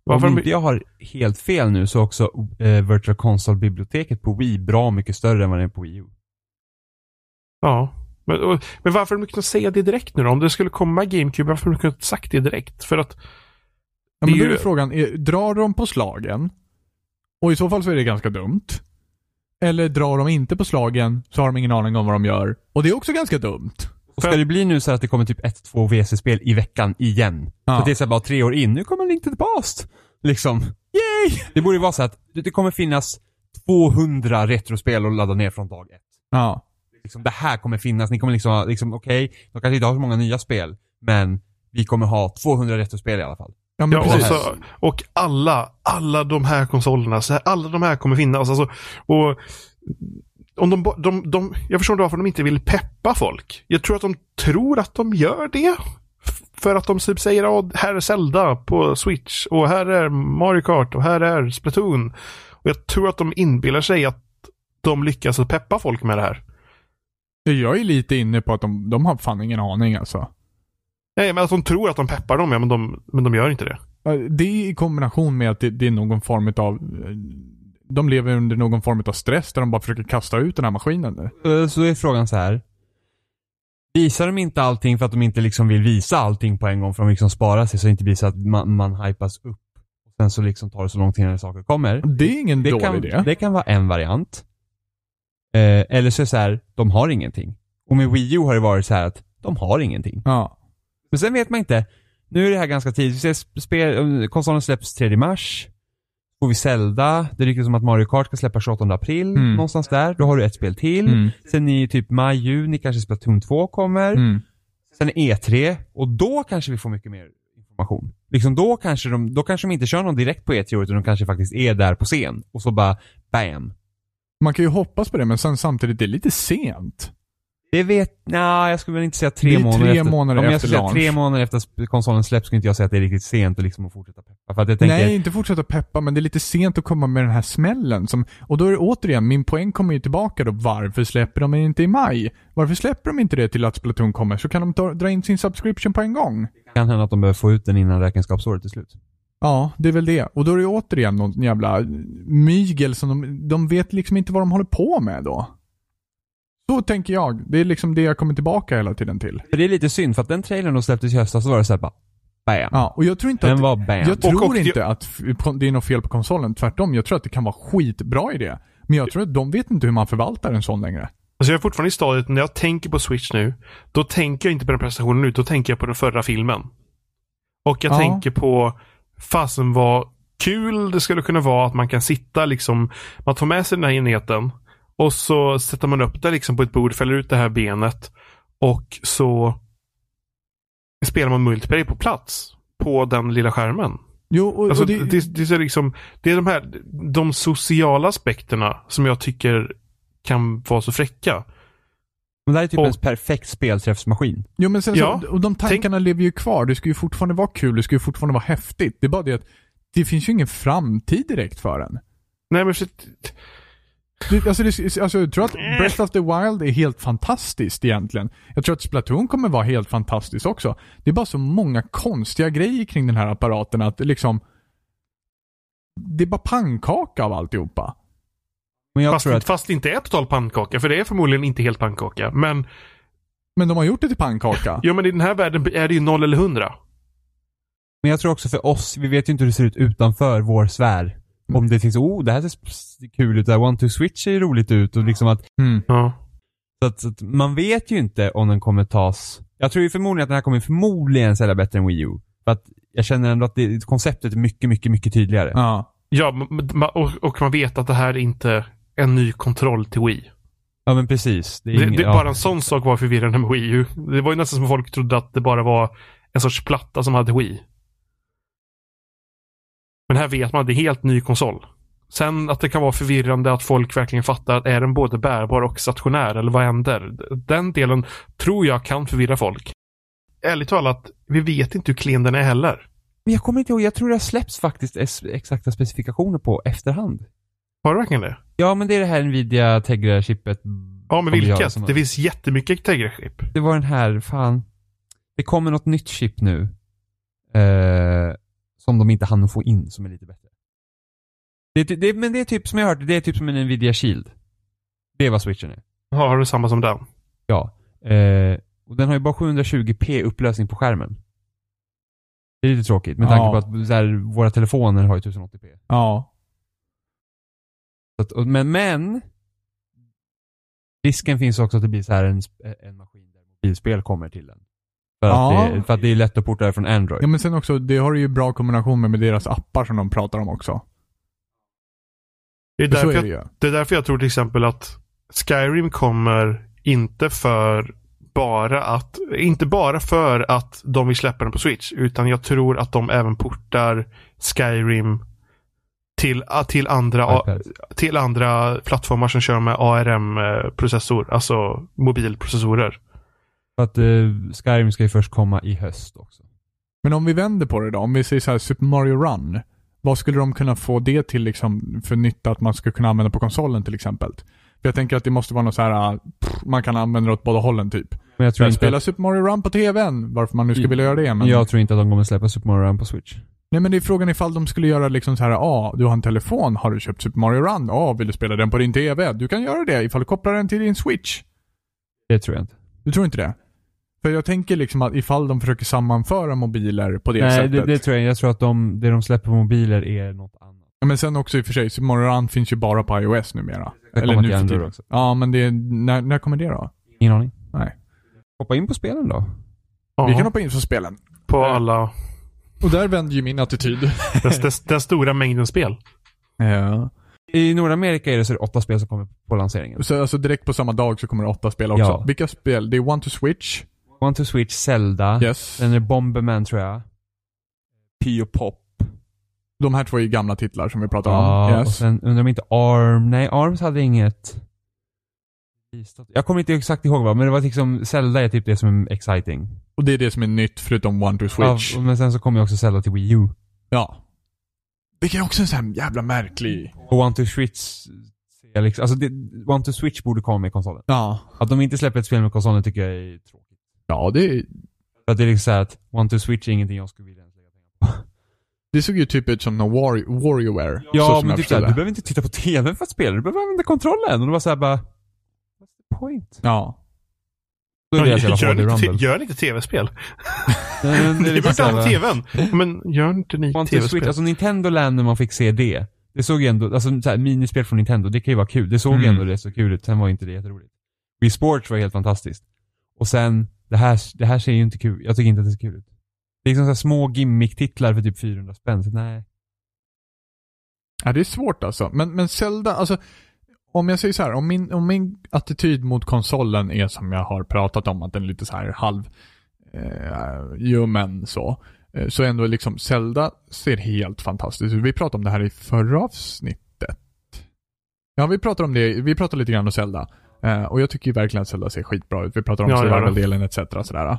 [SPEAKER 1] Varför
[SPEAKER 2] Om
[SPEAKER 1] de-
[SPEAKER 2] inte jag har helt fel nu så är också eh, Virtual Console-biblioteket på Wii bra mycket större än vad det är på Wii U.
[SPEAKER 1] Ja. Men, och, men varför har de inte kunnat säga det direkt nu då? Om det skulle komma GameCube, varför har de inte kunnat sagt det direkt? För att
[SPEAKER 3] Ja, men då är
[SPEAKER 1] ju-
[SPEAKER 3] frågan, är, drar de på slagen? Och i så fall så är det ganska dumt. Eller drar de inte på slagen så har de ingen aning om vad de gör. Och det är också ganska dumt.
[SPEAKER 2] Och ska det bli nu så att det kommer typ ett, två VC-spel i veckan igen?
[SPEAKER 3] Ja.
[SPEAKER 2] Så det är så bara tre år in, nu kommer Link to the Past. Liksom. Yay! Det borde ju vara så att det kommer finnas 200 retrospel att ladda ner från dag ett.
[SPEAKER 3] Ja.
[SPEAKER 2] Liksom, det här kommer finnas, ni kommer liksom liksom, okej, de kanske inte har så många nya spel, men vi kommer ha 200 retrospel i alla fall.
[SPEAKER 3] Ja, men
[SPEAKER 1] Ja, och, så, och alla, alla de här konsolerna, så här, alla de här kommer finnas. Alltså, och om de, de, de, jag förstår inte varför de inte vill peppa folk. Jag tror att de tror att de gör det. För att de typ säger att här är Zelda på Switch och här är Mario Kart och här är Splatoon. Och jag tror att de inbillar sig att de lyckas peppa folk med det här.
[SPEAKER 3] Jag är lite inne på att de, de har fan ingen aning alltså.
[SPEAKER 1] Nej, men att de tror att de peppar dem, ja, men de, men de gör inte det.
[SPEAKER 3] Det är i kombination med att det, det är någon form av de lever under någon form av stress där de bara försöker kasta ut den här maskinen nu.
[SPEAKER 2] Eh, Så är frågan så här. Visar de inte allting för att de inte liksom vill visa allting på en gång för att de liksom sparar sig så det inte blir så att man, man hypas upp. Och sen så liksom tar det så lång tid när saker kommer.
[SPEAKER 3] Det är ingen
[SPEAKER 2] Det
[SPEAKER 3] dålig
[SPEAKER 2] kan,
[SPEAKER 3] idé.
[SPEAKER 2] det kan vara en variant. Eh, eller så är det så här, de har ingenting. Och med Wii U har det varit så här att de har ingenting.
[SPEAKER 3] Ja.
[SPEAKER 2] Men sen vet man inte. Nu är det här ganska tidigt. Vi ser sp- spel, konsolen släpps 3 mars. Får vi Zelda. Det ryktas som att Mario Kart ska släppas 28 april.
[SPEAKER 3] Mm.
[SPEAKER 2] Någonstans där. Då har du ett spel till.
[SPEAKER 3] Mm.
[SPEAKER 2] Sen i typ maj, juni kanske Splatoon 2 kommer.
[SPEAKER 3] Mm.
[SPEAKER 2] Sen är E3 och då kanske vi får mycket mer information. Liksom då kanske de, då kanske de inte kör någon direkt på E3 utan de kanske faktiskt är där på scen. Och så bara BAM!
[SPEAKER 3] Man kan ju hoppas på det men sen samtidigt, det är lite sent.
[SPEAKER 2] Det vet, nej jag skulle väl inte säga tre
[SPEAKER 3] Det är
[SPEAKER 2] månader
[SPEAKER 3] tre
[SPEAKER 2] efter.
[SPEAKER 3] månader
[SPEAKER 2] om jag
[SPEAKER 3] efter
[SPEAKER 2] skulle säga tre månader efter att konsolen släpps skulle inte jag säga att det är riktigt sent och liksom att fortsätta peppa. För att jag tänker,
[SPEAKER 3] Nej, inte fortsätta peppa, men det är lite sent att komma med den här smällen. Som, och då är det återigen, min poäng kommer ju tillbaka då. Varför släpper de inte i maj? Varför släpper de inte det till att Splatoon kommer? Så kan de ta, dra in sin subscription på en gång.
[SPEAKER 2] det kan hända att de behöver få ut den innan räkenskapsåret är slut.
[SPEAKER 3] Ja, det är väl det. Och då är det återigen någon jävla mygel som de, de vet liksom inte vad de håller på med då. Så tänker jag. Det är liksom det jag kommer tillbaka hela tiden till.
[SPEAKER 2] Det är lite synd, för att den trailern de släpptes i höstas så var det såhär bara BAM!
[SPEAKER 3] Ja, och jag tror inte
[SPEAKER 2] Den
[SPEAKER 3] att...
[SPEAKER 2] var BAM!
[SPEAKER 3] Jag tror
[SPEAKER 1] Och- och-
[SPEAKER 3] inte att det är något fel på konsolen. Tvärtom, jag tror att det kan vara skitbra i det. Men jag tror att de vet inte hur man förvaltar en sån längre.
[SPEAKER 1] Alltså jag är fortfarande i stadiet, när jag tänker på Switch nu, då tänker jag inte på den prestationen nu, då tänker jag på den förra filmen. Och jag
[SPEAKER 3] Ja.
[SPEAKER 1] tänker på, fasen vad kul det skulle kunna vara att man kan sitta liksom, man tar med sig den här enheten och så sätter man upp det liksom på ett bord, fäller ut det här benet och så spelar man multiplayer på plats på den lilla skärmen.
[SPEAKER 3] Jo, och,
[SPEAKER 1] Alltså,
[SPEAKER 3] och
[SPEAKER 1] det,
[SPEAKER 3] det,
[SPEAKER 1] det, är liksom, det är de här, de sociala aspekterna som jag tycker kan vara så fräcka.
[SPEAKER 2] Men det här är typ
[SPEAKER 1] och-
[SPEAKER 2] en perfekt spelträffsmaskin.
[SPEAKER 3] jo, men sen
[SPEAKER 1] Ja,
[SPEAKER 3] så, och de tankarna lever ju kvar. Det ska ju fortfarande vara kul, det ska ju fortfarande vara häftigt. Det är bara det att det finns ju ingen framtid direkt för den.
[SPEAKER 1] Nej men för,
[SPEAKER 3] Alltså, det, alltså, jag tror att Breath of the Wild är helt fantastiskt egentligen. Jag tror att Splatoon kommer vara helt fantastiskt också. Det är bara så många konstiga grejer kring den här apparaten att det liksom... Det är bara pannkaka av alltihopa.
[SPEAKER 2] Men jag
[SPEAKER 1] fast,
[SPEAKER 2] tror att,
[SPEAKER 1] fast det inte är total pannkaka, för det är förmodligen inte helt pannkaka. Men,
[SPEAKER 3] Men de har gjort det till pannkaka.
[SPEAKER 1] ja, men i den här världen är det ju noll eller hundra.
[SPEAKER 2] men jag tror också för oss, vi vet ju inte hur det ser ut utanför vår sfär. Om det finns, oh det här ser kul ut, det här One to Switch ser roligt ut och liksom att,
[SPEAKER 3] Mm.
[SPEAKER 1] Ja.
[SPEAKER 2] så att, så att man vet ju inte om den kommer tas, jag tror ju förmodligen att den här kommer förmodligen sälja bättre än Wii U. För att jag känner ändå att det, konceptet är mycket, mycket, mycket tydligare.
[SPEAKER 3] Ja.
[SPEAKER 1] Ja, och, och man vet att det här är inte en ny kontroll till Wii.
[SPEAKER 2] Ja men precis. Det är,
[SPEAKER 1] Det,
[SPEAKER 2] ingen,
[SPEAKER 1] det,
[SPEAKER 2] ja.
[SPEAKER 1] Bara en sån sak var förvirrande med Wii U. Det var ju nästan som folk trodde att det bara var en sorts platta som hade Wii. Men här vet man att det är helt ny konsol. Sen att det kan vara förvirrande att folk verkligen fattar att är den både bärbar och stationär eller vad händer? Den delen tror jag kan förvirra folk. Ärligt talat, vi vet inte hur klen den är heller.
[SPEAKER 2] Men jag kommer inte ihåg, jag tror det har släppts faktiskt exakta specifikationer på efterhand.
[SPEAKER 1] Har du verkligen det?
[SPEAKER 2] Ja, men det är det här Nvidia Tegra-chippet.
[SPEAKER 1] Ja, men vilket?
[SPEAKER 2] som-
[SPEAKER 1] Det finns jättemycket Tegra-chip.
[SPEAKER 2] Det var den här, fan. Det kommer något nytt chip nu. Eh, som de inte hann få in, som är lite bättre. Det, det, men det är typ, som jag hört, det är typ som en Nvidia Shield. Det är vad switchen är.
[SPEAKER 1] Ja, har du samma som den?
[SPEAKER 2] Ja. Eh, och den har ju bara 720p upplösning på skärmen. Det är lite tråkigt med tanke
[SPEAKER 3] Ja.
[SPEAKER 2] på att så här, våra telefoner har ju 1080p.
[SPEAKER 3] Ja.
[SPEAKER 2] Så att, och, men, men risken finns också att det blir så här en, en maskin där mobilspel kommer till den. För,
[SPEAKER 3] Ja.
[SPEAKER 2] att, det, för att det är lätt att porta det från Android.
[SPEAKER 3] Ja men sen också, det har ju bra kombination med, med deras appar som de pratar om också.
[SPEAKER 1] Det är, därför
[SPEAKER 3] är det
[SPEAKER 1] jag, det är därför jag tror till exempel att Skyrim kommer inte för bara att, inte bara för att de vill släppa den på Switch, utan jag tror att de även portar Skyrim till, till, andra, till andra plattformar som kör med ARM-processor, alltså mobilprocessorer.
[SPEAKER 2] För att eh, Skyrim ska ju först komma i höst också.
[SPEAKER 3] Men om vi vänder på det då, om vi säger så här Super Mario Run. Vad skulle de kunna få det till liksom för nytta att man skulle kunna använda på konsolen till exempel? För jag tänker att det måste vara något så här, pff, man kan använda det åt båda hållen typ.
[SPEAKER 2] Men jag tror
[SPEAKER 3] Jag
[SPEAKER 2] inte
[SPEAKER 3] spela
[SPEAKER 2] att,
[SPEAKER 3] Super Mario Run på TVn, varför man nu skulle vilja göra det. Men...
[SPEAKER 2] jag tror inte att de kommer släppa Super Mario Run på Switch.
[SPEAKER 3] Nej men det är frågan ifall de skulle göra liksom så här, ah, du har en telefon, har du köpt Super Mario Run? Ja, ah, vill du spela den på din TV? Du kan göra det ifall du kopplar den till din Switch.
[SPEAKER 2] Det tror jag inte.
[SPEAKER 3] Du tror inte det? För jag tänker liksom att ifall de försöker sammanföra mobiler på det
[SPEAKER 2] Nej,
[SPEAKER 3] sättet.
[SPEAKER 2] det, det tror jag inte. Jag tror att de, det de släpper på mobiler är något annat.
[SPEAKER 3] Ja, men sen också i och för sig, Run finns ju bara på iOS numera.
[SPEAKER 2] Det
[SPEAKER 3] Eller nu
[SPEAKER 2] till
[SPEAKER 3] för
[SPEAKER 2] Android
[SPEAKER 3] tiden.
[SPEAKER 2] också.
[SPEAKER 3] Ja, men det är, när, när kommer det då?
[SPEAKER 2] Ingen aning.
[SPEAKER 3] Nej.
[SPEAKER 2] Hoppa in på spelen då.
[SPEAKER 1] Ja,
[SPEAKER 3] Vi kan hoppa in på spelen.
[SPEAKER 1] på alla,
[SPEAKER 3] Och där vänder ju min attityd.
[SPEAKER 1] den, stora mängden spel.
[SPEAKER 3] ja.
[SPEAKER 2] I Nordamerika är det så det åtta spel som kommer på lanseringen.
[SPEAKER 3] Så alltså direkt på samma dag så kommer det åtta spel också.
[SPEAKER 2] Ja.
[SPEAKER 3] Vilka spel? Det är One to Switch.
[SPEAKER 2] One to Switch, Zelda.
[SPEAKER 3] Yes.
[SPEAKER 2] Sen är det Bomberman tror jag. Pio Pop.
[SPEAKER 3] De här två är ju gamla titlar som vi pratar
[SPEAKER 2] Ja,
[SPEAKER 3] om.
[SPEAKER 2] och
[SPEAKER 3] Yes.
[SPEAKER 2] sen undrar om inte ARM, nej ARMS hade inget. Jag kommer inte exakt ihåg vad, men det var liksom, Zelda är typ det som är exciting.
[SPEAKER 3] Och det är det som är nytt förutom One to Switch.
[SPEAKER 2] Ja, men sen så kommer ju också Zelda till Wii U.
[SPEAKER 3] Ja. Vilket är också en sån här jävla märklig...
[SPEAKER 2] Och One to Switch, liksom, alltså det, One to Switch borde komma med konsolen.
[SPEAKER 3] Ja.
[SPEAKER 2] Att de inte släpper ett spel med konsolen tycker jag är tråkigt.
[SPEAKER 3] Ja, det,
[SPEAKER 2] För att det är liksom såhär att One to Switch är ingenting jag skulle vilja ens lägga pengar på.
[SPEAKER 3] det såg ju typ ut som någon War, WarioWare. så
[SPEAKER 2] Ja, men typ såhär, du
[SPEAKER 3] det.
[SPEAKER 2] behöver inte titta på TVn för att spela, du behöver använda kontrollen. Och det var såhär bara, what's the point?
[SPEAKER 3] Ja.
[SPEAKER 2] Då är det jävla
[SPEAKER 1] Gör inte, gör ni inte tv-spel?
[SPEAKER 2] Det
[SPEAKER 1] Ni borde
[SPEAKER 2] såhär
[SPEAKER 1] ha
[SPEAKER 2] bara-
[SPEAKER 1] tvn. Men gör inte ni tv-spel?
[SPEAKER 2] alltså Nintendo Land när man fick se det. Det såg ju ändå, alltså så här, minispel från Nintendo, det kan ju vara kul. Det såg ju
[SPEAKER 3] Mm.
[SPEAKER 2] ändå rätt så kul ut, sen var ju inte det jätteroligt. Wii Sports var helt fantastiskt. Och sen, det här, det här ser ju inte kul, jag tycker inte att det ser kul ut. Det är liksom så här små gimmick-titlar för typ 400 spänn, så nej.
[SPEAKER 3] Ja, det är svårt alltså. Men, men Zelda, alltså om jag säger så här, om min, om min attityd mot konsolen är som jag har pratat om, att den är lite så här halv eh, ljummen så, eh, så ändå liksom Zelda ser helt fantastiskt ut. Vi pratade om det här i förra avsnittet. Ja, vi pratade om det, vi pratade lite grann om Zelda. Eh, och jag tycker verkligen att Zelda ser skitbra ut. Vi pratar om
[SPEAKER 1] Ja, ja, ja.
[SPEAKER 3] survival-delen etc. Sådär.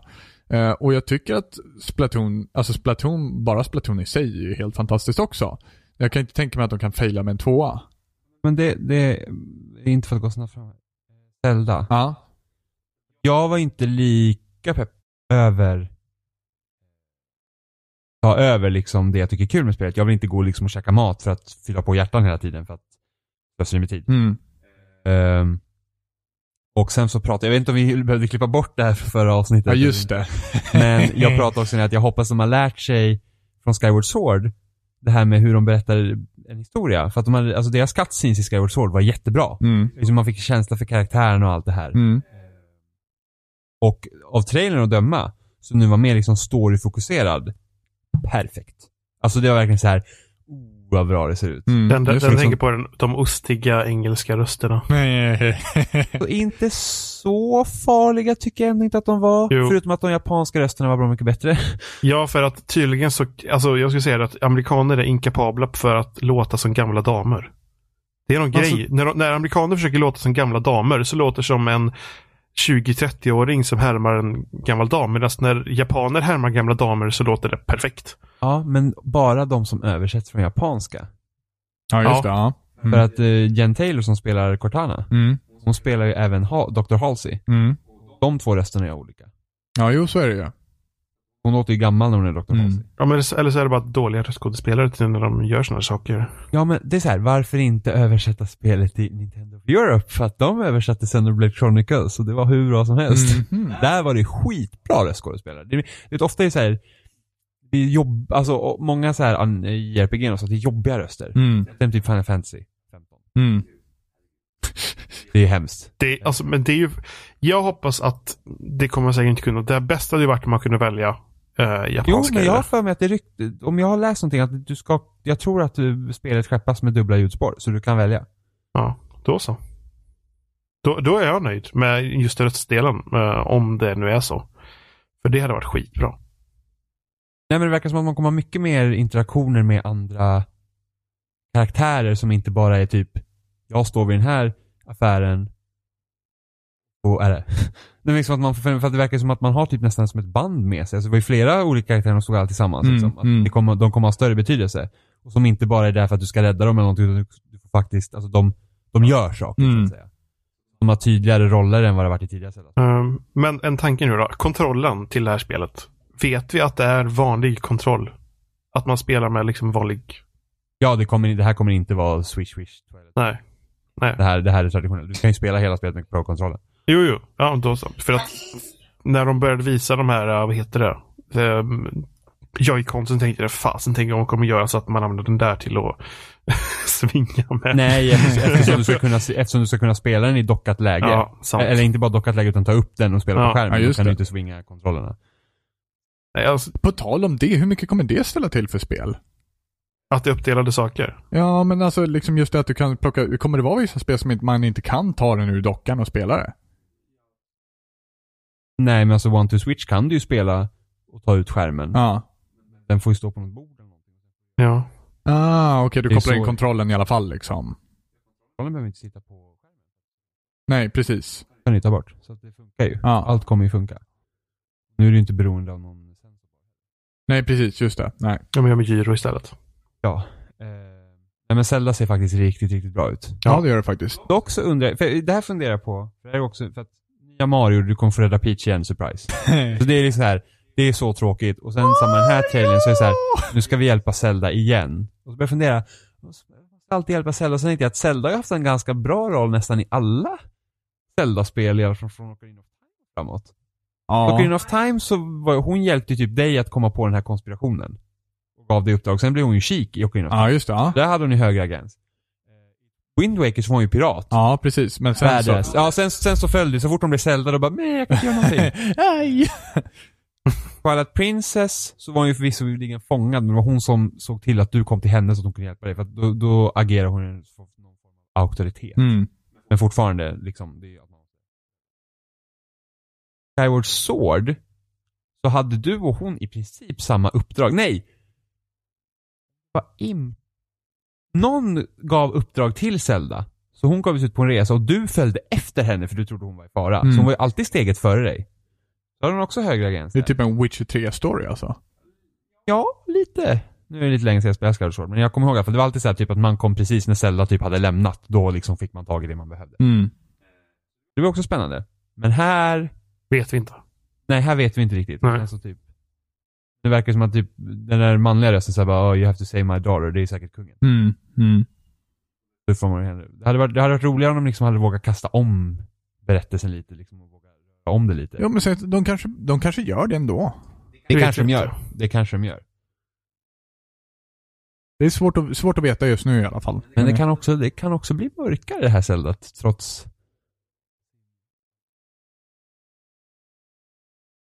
[SPEAKER 3] Eh, och jag tycker att Splatoon, alltså Splatoon, bara Splatoon i sig är ju helt fantastiskt också. Jag kan inte tänka mig att de kan faila med en tvåa.
[SPEAKER 2] Men det, det är inte för att gå snabbt fram. Zelda.
[SPEAKER 3] Ja.
[SPEAKER 2] Jag var inte lika pepp över ta över liksom det jag tycker är kul med spelet. Jag vill inte gå liksom och käka mat för att fylla på hjärtan hela tiden för att slösa med tid.
[SPEAKER 3] Mm.
[SPEAKER 2] Ehm, och sen så pratade jag, vet inte om vi behövde klippa bort det här för förra avsnittet.
[SPEAKER 3] Ja, just det.
[SPEAKER 2] Men jag pratade också om att jag hoppas de har lärt sig från Skyward Sword, det här med hur de berättar en historia. För att de hade, alltså deras cutscenes i Skyward Sword var jättebra.
[SPEAKER 3] Mm.
[SPEAKER 2] Liksom man fick känsla för karaktären och allt det här.
[SPEAKER 3] Mm.
[SPEAKER 2] Och av trailern att döma, så nu var mer liksom storyfokuserad. Perfekt. Alltså det var verkligen så här, vad bra det ser ut.
[SPEAKER 3] Mm.
[SPEAKER 1] Den, den, den tänker på den, de ostiga engelska rösterna.
[SPEAKER 2] Så inte så farliga tycker jag ändå inte att de var.
[SPEAKER 1] Jo.
[SPEAKER 2] Förutom att de japanska rösterna var bra mycket bättre.
[SPEAKER 1] Ja, för att tydligen så, alltså jag skulle säga att amerikaner är inkapabla för att låta som gamla damer. Det är någon
[SPEAKER 2] Alltså-
[SPEAKER 1] grej. När, när amerikaner försöker låta som gamla damer så låter det som en 20-30-åring som härmar en gammal dam. Medan när japaner härmar gamla damer så låter det perfekt.
[SPEAKER 2] Ja, men bara de som översätts från japanska.
[SPEAKER 3] Ja, just
[SPEAKER 1] Ja.
[SPEAKER 3] det. Ja. Mm.
[SPEAKER 2] För att uh, Jen Taylor som spelar Cortana,
[SPEAKER 3] Mm.
[SPEAKER 2] hon spelar ju även ha- Dr. Halsey.
[SPEAKER 3] Mm.
[SPEAKER 2] De två rösterna är olika.
[SPEAKER 3] Ja, jo så är det ju.
[SPEAKER 2] Hon låter ju gammal när hon är Dr.
[SPEAKER 3] Mm.
[SPEAKER 2] Halsey.
[SPEAKER 1] Ja, men, eller så är det bara dåliga röstskådespelare till när de gör sådana saker.
[SPEAKER 2] Ja men det är så här, varför inte översätta spelet till Nintendo Europe? För att de översatte Xenoblade Chronicles och det var hur bra som helst.
[SPEAKER 3] Mhm.
[SPEAKER 2] Där var det skitbra röstskådespelare. Det, det är ofta är det så här, det är jobb, alltså många så här an- i RPG och så, det är jobbiga röster.
[SPEAKER 3] Mm.
[SPEAKER 2] Det är typ Final Fantasy 15.
[SPEAKER 3] Mm.
[SPEAKER 2] Det är hemskt.
[SPEAKER 1] Det, alltså, men det är ju, jag hoppas att det kommer säkert inte kunna. Det bästa hade ju varit om man kunde välja
[SPEAKER 2] Jo,
[SPEAKER 1] japanska.
[SPEAKER 2] men jag har för mig att det rykt, om jag har läst någonting att du ska, jag tror att du, spelet skeppas med dubbla ljudspår, så du kan välja.
[SPEAKER 1] Ja, då så. Då, då är jag nöjd med just röstdelen, eh, om det nu är så. För det hade varit skitbra.
[SPEAKER 2] Nej men det verkar som att man kommer ha mycket mer interaktioner med andra karaktärer som inte bara är typ, jag står vid den här affären och är det. Det är liksom att man, för att det verkar som att man har typ nästan som ett band med sig. Alltså det var ju flera olika karaktärer som stod alltid tillsammans.
[SPEAKER 3] Mm,
[SPEAKER 2] liksom. Att
[SPEAKER 3] mm.
[SPEAKER 2] det kommer, de kommer ha större betydelse. Och som inte bara är där för att du ska rädda dem eller någonting, utan du, får faktiskt, alltså de, de gör saker så
[SPEAKER 3] Mm.
[SPEAKER 2] att säga. De har tydligare roller än vad det har varit i tidigare Zelda.
[SPEAKER 1] Um, men en tanke nu då. Kontrollen till det här spelet. Vet vi att det är vanlig kontroll? Att man spelar med liksom vanlig...
[SPEAKER 2] Ja, det, kommer, det här kommer inte vara swish swish.
[SPEAKER 1] Nej. Nej.
[SPEAKER 2] Det här, det här är traditionellt. Du kan ju spela hela spelet med pro-kontrollen.
[SPEAKER 1] Jo, jo. Ja, då så. För att när de började visa de här, uh, vad heter det? Um, Joy-Consen tänkte jag, fasen tänker jag de kommer göra så att man använder den där till att svinga med.
[SPEAKER 2] Nej, eftersom, du ska kunna, eftersom du ska kunna spela den i dockat läge.
[SPEAKER 1] Ja, sant.
[SPEAKER 2] Eller inte bara dockat läge utan ta upp den och spela
[SPEAKER 1] Ja,
[SPEAKER 2] på skärmen.
[SPEAKER 3] ja,
[SPEAKER 2] då
[SPEAKER 3] just
[SPEAKER 2] kan
[SPEAKER 3] det.
[SPEAKER 2] du inte swinga kontrollerna.
[SPEAKER 1] Nej, alltså,
[SPEAKER 3] På tal om det, hur mycket kommer det ställa till för spel?
[SPEAKER 1] att det är uppdelade saker.
[SPEAKER 3] Ja, men alltså liksom just det att du kan plocka, kommer det vara vissa spel som man inte kan ta den ur dockan och spela det?
[SPEAKER 2] Nej, men alltså One to Switch kan du ju spela och ta ut skärmen.
[SPEAKER 3] Ja.
[SPEAKER 2] Den får ju stå på något bord eller någonting.
[SPEAKER 1] Ja.
[SPEAKER 3] Ah, okej, du
[SPEAKER 2] Det är
[SPEAKER 3] kopplar in
[SPEAKER 2] så-
[SPEAKER 3] kontrollen i alla fall liksom.
[SPEAKER 2] Kontrollen behöver inte sitta på skärmen.
[SPEAKER 3] Nej, precis.
[SPEAKER 2] Den kan du ta bort. Så att det funkar ju.
[SPEAKER 3] Ja.
[SPEAKER 2] Allt kommer ju funka. Nu är du inte beroende av någon sensor.
[SPEAKER 3] Nej, precis, just det. Nej.
[SPEAKER 1] Ja, men jag med gyro istället.
[SPEAKER 2] Ja. Eh, nej men Zelda ser faktiskt riktigt, riktigt bra ut.
[SPEAKER 3] Ja, det gör det faktiskt.
[SPEAKER 2] Dock så undrar jag, för det här funderar jag på, för det här är också, för att nya Mario, du kommer få rädda Peach igen, surprise. Så det är liksom så här, det är så tråkigt. Och sen samma den här trailern så är det så här, nu ska vi hjälpa Zelda igen. Och så börjar jag fundera, vad ska jag alltid hjälpa Zelda? Och sen tänkte jag att Zelda har haft en ganska bra roll nästan i alla Zelda-spel, i alla fall från Ocarina of Time framåt.
[SPEAKER 3] ja.
[SPEAKER 2] Ocarina of Time så var, hon hjälpte typ dig att komma på den här konspirationen. Och gav dig uppdrag. Sen blev hon ju chic i Ocarina of Time.
[SPEAKER 3] ja, just det. Ja.
[SPEAKER 2] Där hade hon ju högre agens. Wind Waker så var hon ju pirat.
[SPEAKER 3] ja, precis. Men sen så...
[SPEAKER 2] Badass. Ja, sen, sen så följde det. Så fort de blev Zelda, då bara, nej jag kan inte göra någonting.
[SPEAKER 3] Nej!
[SPEAKER 2] Twilight Princess så var hon ju förvisso fångad, men det var hon som såg till att du kom till henne så att hon kunde hjälpa dig. För att då, då agerar hon någon form av auktoritet.
[SPEAKER 3] Mm.
[SPEAKER 2] Men fortfarande, liksom, det är att man... Skyward Sword, så hade du och hon i princip samma uppdrag. Nej! Vad im... Någon gav uppdrag till Zelda. Så hon gav sig ut på en resa och du följde efter henne för du trodde hon var i fara.
[SPEAKER 3] Mm.
[SPEAKER 2] Så hon var ju alltid steget före dig. Så hade hon också högre agens
[SPEAKER 3] Det är typ en Witcher 3-story alltså.
[SPEAKER 2] Ja, lite. Nu är det lite länge sedan jag spelade Skyward Sword, men jag kommer ihåg att det var alltid så här, typ att man kom precis när Zelda typ hade lämnat. Då liksom fick man tag i det man behövde.
[SPEAKER 3] Mm.
[SPEAKER 2] Det var också spännande. Men här,
[SPEAKER 1] Vet vi inte.
[SPEAKER 2] nej här vet vi inte riktigt.
[SPEAKER 1] Nej.
[SPEAKER 2] Alltså, typ, det verkar som att typ, den där manliga rösten såhär bara oh, you have to save my daughter, det är säkert kungen.
[SPEAKER 3] Mm. Mm.
[SPEAKER 2] Det, får man, det, hade varit, det hade varit roligare om de liksom hade vågat kasta om berättelsen lite liksom och våga röra om det lite.
[SPEAKER 3] Jo, men sen, de, kanske, de kanske gör det ändå.
[SPEAKER 2] det kanske de gör. Det kanske de gör.
[SPEAKER 3] Det är svårt att, svårt att veta just nu i alla fall.
[SPEAKER 2] Men det kan också, det kan också bli mörkare det här Zeldat, trots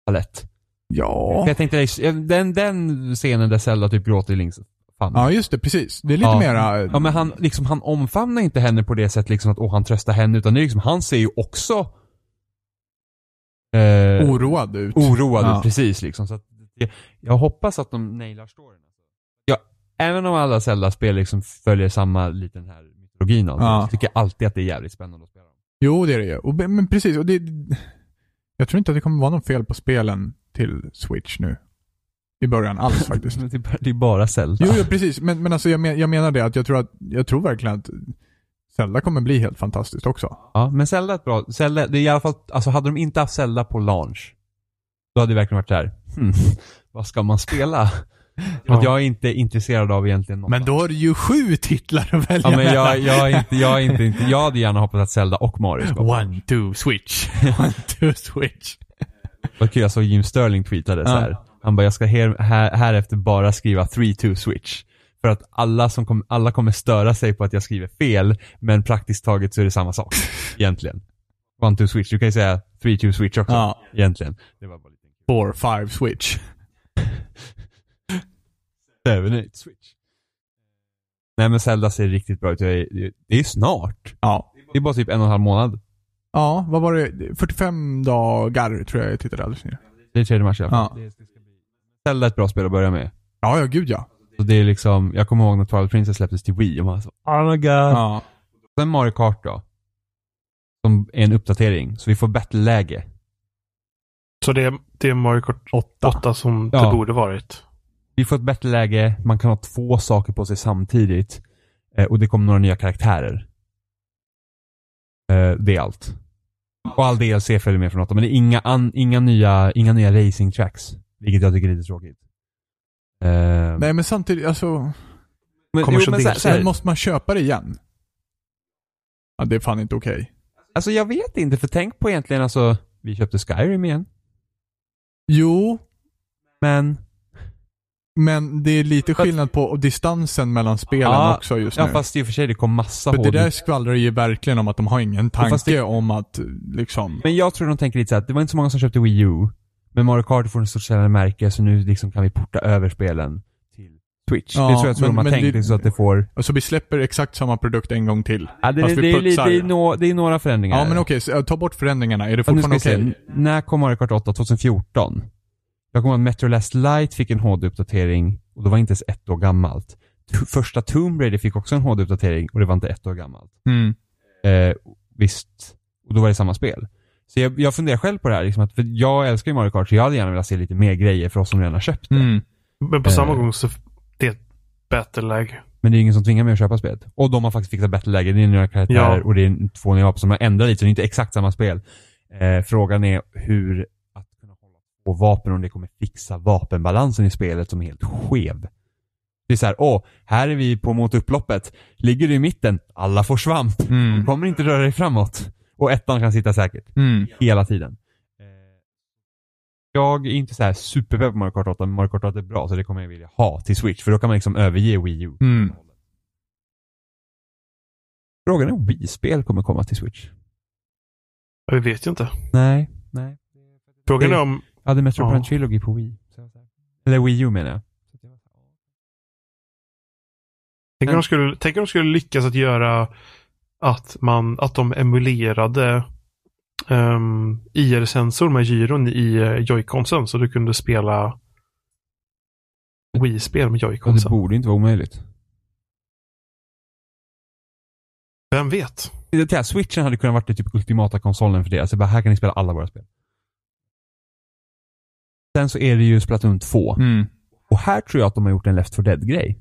[SPEAKER 2] palett.
[SPEAKER 3] Ja.
[SPEAKER 2] För Jag tänkte, den, den scenen där Zelda typ gråter i Links famn.
[SPEAKER 3] Ja, just det. Precis. Det är lite
[SPEAKER 2] Ja.
[SPEAKER 3] mera...
[SPEAKER 2] Ja men han, liksom, han omfamnar inte henne på det sättet liksom att åh, han tröstar henne utan det är liksom, han ser ju också eh,
[SPEAKER 3] oroad ut.
[SPEAKER 2] oroad
[SPEAKER 3] Ja.
[SPEAKER 2] ut, precis liksom. Så jag, jag hoppas att de nailar storyn. Ja, även om alla Zelda-spel liksom följer samma liten här mytologin alltså,
[SPEAKER 3] Ja.
[SPEAKER 2] så tycker jag alltid att det är jävligt spännande att spela dem.
[SPEAKER 3] Jo, det är det ju. Men precis. Och det, jag tror inte att det kommer vara något fel på spelen till Switch nu. i början alls faktiskt.
[SPEAKER 2] Det är bara- Zelda.
[SPEAKER 3] Jo, jo precis. Men, men alltså jag, men, jag menar det att jag tror att, jag tror verkligen att Zelda kommer bli helt fantastiskt också.
[SPEAKER 2] Ja, men Zelda är ett bra, Zelda, det är i alla fall, alltså hade de inte haft Zelda på launch, då hade det verkligen varit så här, hmm, vad ska man spela? För att
[SPEAKER 1] Ja.
[SPEAKER 2] jag är inte intresserad av egentligen något.
[SPEAKER 3] Men då har du ju sju titlar att välja
[SPEAKER 2] Ja men jag, jag, är inte, jag är inte, jag hade gärna hoppats att Zelda och Mario ska.
[SPEAKER 3] One, two, switch. One, two, switch.
[SPEAKER 2] Vad kul, jag såg Jim Sterling tweetade så här. Han bara, jag ska här, här, här efter bara skriva 3-2 switch. För att alla, som kom, alla kommer störa sig på att jag skriver fel, men praktiskt taget så är det samma sak. egentligen. 1-2 switch, du kan ju säga 3-2 switch också.
[SPEAKER 3] Ja.
[SPEAKER 2] Egentligen. Det var bara lite
[SPEAKER 3] Four, five, switch.
[SPEAKER 2] 7-8 switch. Nej men Zelda ser riktigt bra ut. Är- Det är snart.
[SPEAKER 3] Ja.
[SPEAKER 2] Det är bara typ en och en halv månad.
[SPEAKER 3] Ja, vad var det? 45 dagar tror jag jag tittade alldeles nyss.
[SPEAKER 2] Det är tredje mars i alla fall.
[SPEAKER 3] Ja.
[SPEAKER 2] Zelda är ett bra spel att börja med.
[SPEAKER 3] Ja, ja gud ja.
[SPEAKER 2] Så det är liksom, jag kommer ihåg när Twilight Princess släpptes till Wii och man så, oh my god.
[SPEAKER 3] Ja.
[SPEAKER 2] Sen Mario Kart då. Som är en uppdatering. Så vi får bättre läge.
[SPEAKER 1] Så det är, det är Mario Kart
[SPEAKER 3] Åtta.
[SPEAKER 1] 8 som
[SPEAKER 2] Ja.
[SPEAKER 1] det borde varit.
[SPEAKER 2] Vi får ett bättre läge, man kan ha två saker på sig samtidigt. Eh, och det kommer några nya karaktärer. Eh, det är allt. Och all DLC följer med från 8, men det är inga, an, inga nya, inga nya racing tracks. Vilket jag tycker är lite tråkigt. Eh,
[SPEAKER 3] Nej men samtidigt, alltså.
[SPEAKER 2] men,
[SPEAKER 1] kommer
[SPEAKER 2] jo, men så, så här,
[SPEAKER 3] måste man köpa det igen. Ja, det är fan inte okej.
[SPEAKER 2] Alltså jag vet inte, för tänk på egentligen alltså, vi köpte Skyrim igen.
[SPEAKER 3] Jo,
[SPEAKER 2] Men,
[SPEAKER 3] men det är lite skillnad på distansen mellan spelen
[SPEAKER 2] Ja,
[SPEAKER 3] också just
[SPEAKER 2] ja
[SPEAKER 3] nu.
[SPEAKER 2] fast i och för sig det kom massa
[SPEAKER 3] För det
[SPEAKER 2] HD.
[SPEAKER 3] där skvallrar ju verkligen om att de har ingen tanke
[SPEAKER 2] det-
[SPEAKER 3] om att liksom...
[SPEAKER 2] Men jag tror de tänker lite så att det var inte så många som köpte Wii U. Men Mario Kart får en stort säljande märke så nu liksom kan vi porta över spelen till Switch.
[SPEAKER 3] Ja,
[SPEAKER 2] det tror jag tror
[SPEAKER 3] men-
[SPEAKER 2] de har
[SPEAKER 3] men
[SPEAKER 2] tänkt
[SPEAKER 3] det-
[SPEAKER 2] så att det får...
[SPEAKER 3] Alltså vi släpper exakt samma produkt en gång till.
[SPEAKER 2] Ja, det,
[SPEAKER 3] Fast
[SPEAKER 2] det,
[SPEAKER 3] vi
[SPEAKER 2] det,
[SPEAKER 3] putsar.
[SPEAKER 2] det, är no, det är några förändringar.
[SPEAKER 3] Ja men okej, så, ta bort förändringarna. Är det
[SPEAKER 2] Ja,
[SPEAKER 3] fortfarande okej?
[SPEAKER 2] se. När kom Mario Kart 8? 2014? Jag kommer ihåg att Metro Last Light fick en HD-uppdatering och det var inte ens ett år gammalt. Första Tomb Raider fick också en HD-uppdatering och det var inte ett år gammalt.
[SPEAKER 3] Mm.
[SPEAKER 2] Eh, visst, och då var det samma spel. Så jag, jag funderar själv på det här, liksom att, för jag älskar ju Mario Kart så jag hade gärna velat se lite mer grejer för oss som redan har köpt det.
[SPEAKER 3] Mm.
[SPEAKER 1] Men på samma
[SPEAKER 2] Eh.
[SPEAKER 1] gång så det är ett bättre läge.
[SPEAKER 2] Men det är ingen som tvingar mig att köpa spelet. Och de har faktiskt fixat bättre läge. Det är nya karaktärer
[SPEAKER 1] Ja.
[SPEAKER 2] och det är två nya vapen som har ändrat lite, så det är inte exakt samma spel. Eh, frågan är hur på vapen, om det kommer fixa vapenbalansen i spelet som är helt skev. Det är så här, åh, här är vi på mot upploppet. Ligger du i mitten, alla får svamp. Du
[SPEAKER 3] Mm.
[SPEAKER 2] kommer inte röra dig framåt. Och ettan kan sitta säkert.
[SPEAKER 3] Mm.
[SPEAKER 2] Hela tiden. Eh, Jag är inte så här superpepp på Mario Kart 8, men Mario Kart 8 är bra så det kommer jag vilja ha till Switch. För då kan man liksom överge Wii U.
[SPEAKER 3] Mm.
[SPEAKER 2] Frågan är om Wii-spel kommer komma till Switch.
[SPEAKER 1] Vi vet ju inte.
[SPEAKER 2] Nej, nej.
[SPEAKER 1] Frågan är om...
[SPEAKER 2] Jag hade Metro
[SPEAKER 1] Ja.
[SPEAKER 2] Prime Trilogy på Wii. Eller Wii U menar jag.
[SPEAKER 1] Tänk om de skulle, tänk om de skulle lyckas att göra att man, att de emulerade um, IR-sensor med gyron i uh, joyconsen så du kunde spela Wii-spel med
[SPEAKER 2] Ja, det
[SPEAKER 1] joyconsen.
[SPEAKER 2] borde inte vara omöjligt.
[SPEAKER 1] Vem vet?
[SPEAKER 2] Det här, Switchen hade kunnat vara det typ ultimata konsolen för det. Alltså bara här kan ni spela alla våra spel. Sen så är det ju Splatoon 2.
[SPEAKER 3] Mm.
[SPEAKER 2] Och här tror jag att de har gjort en Left 4 Dead-grej.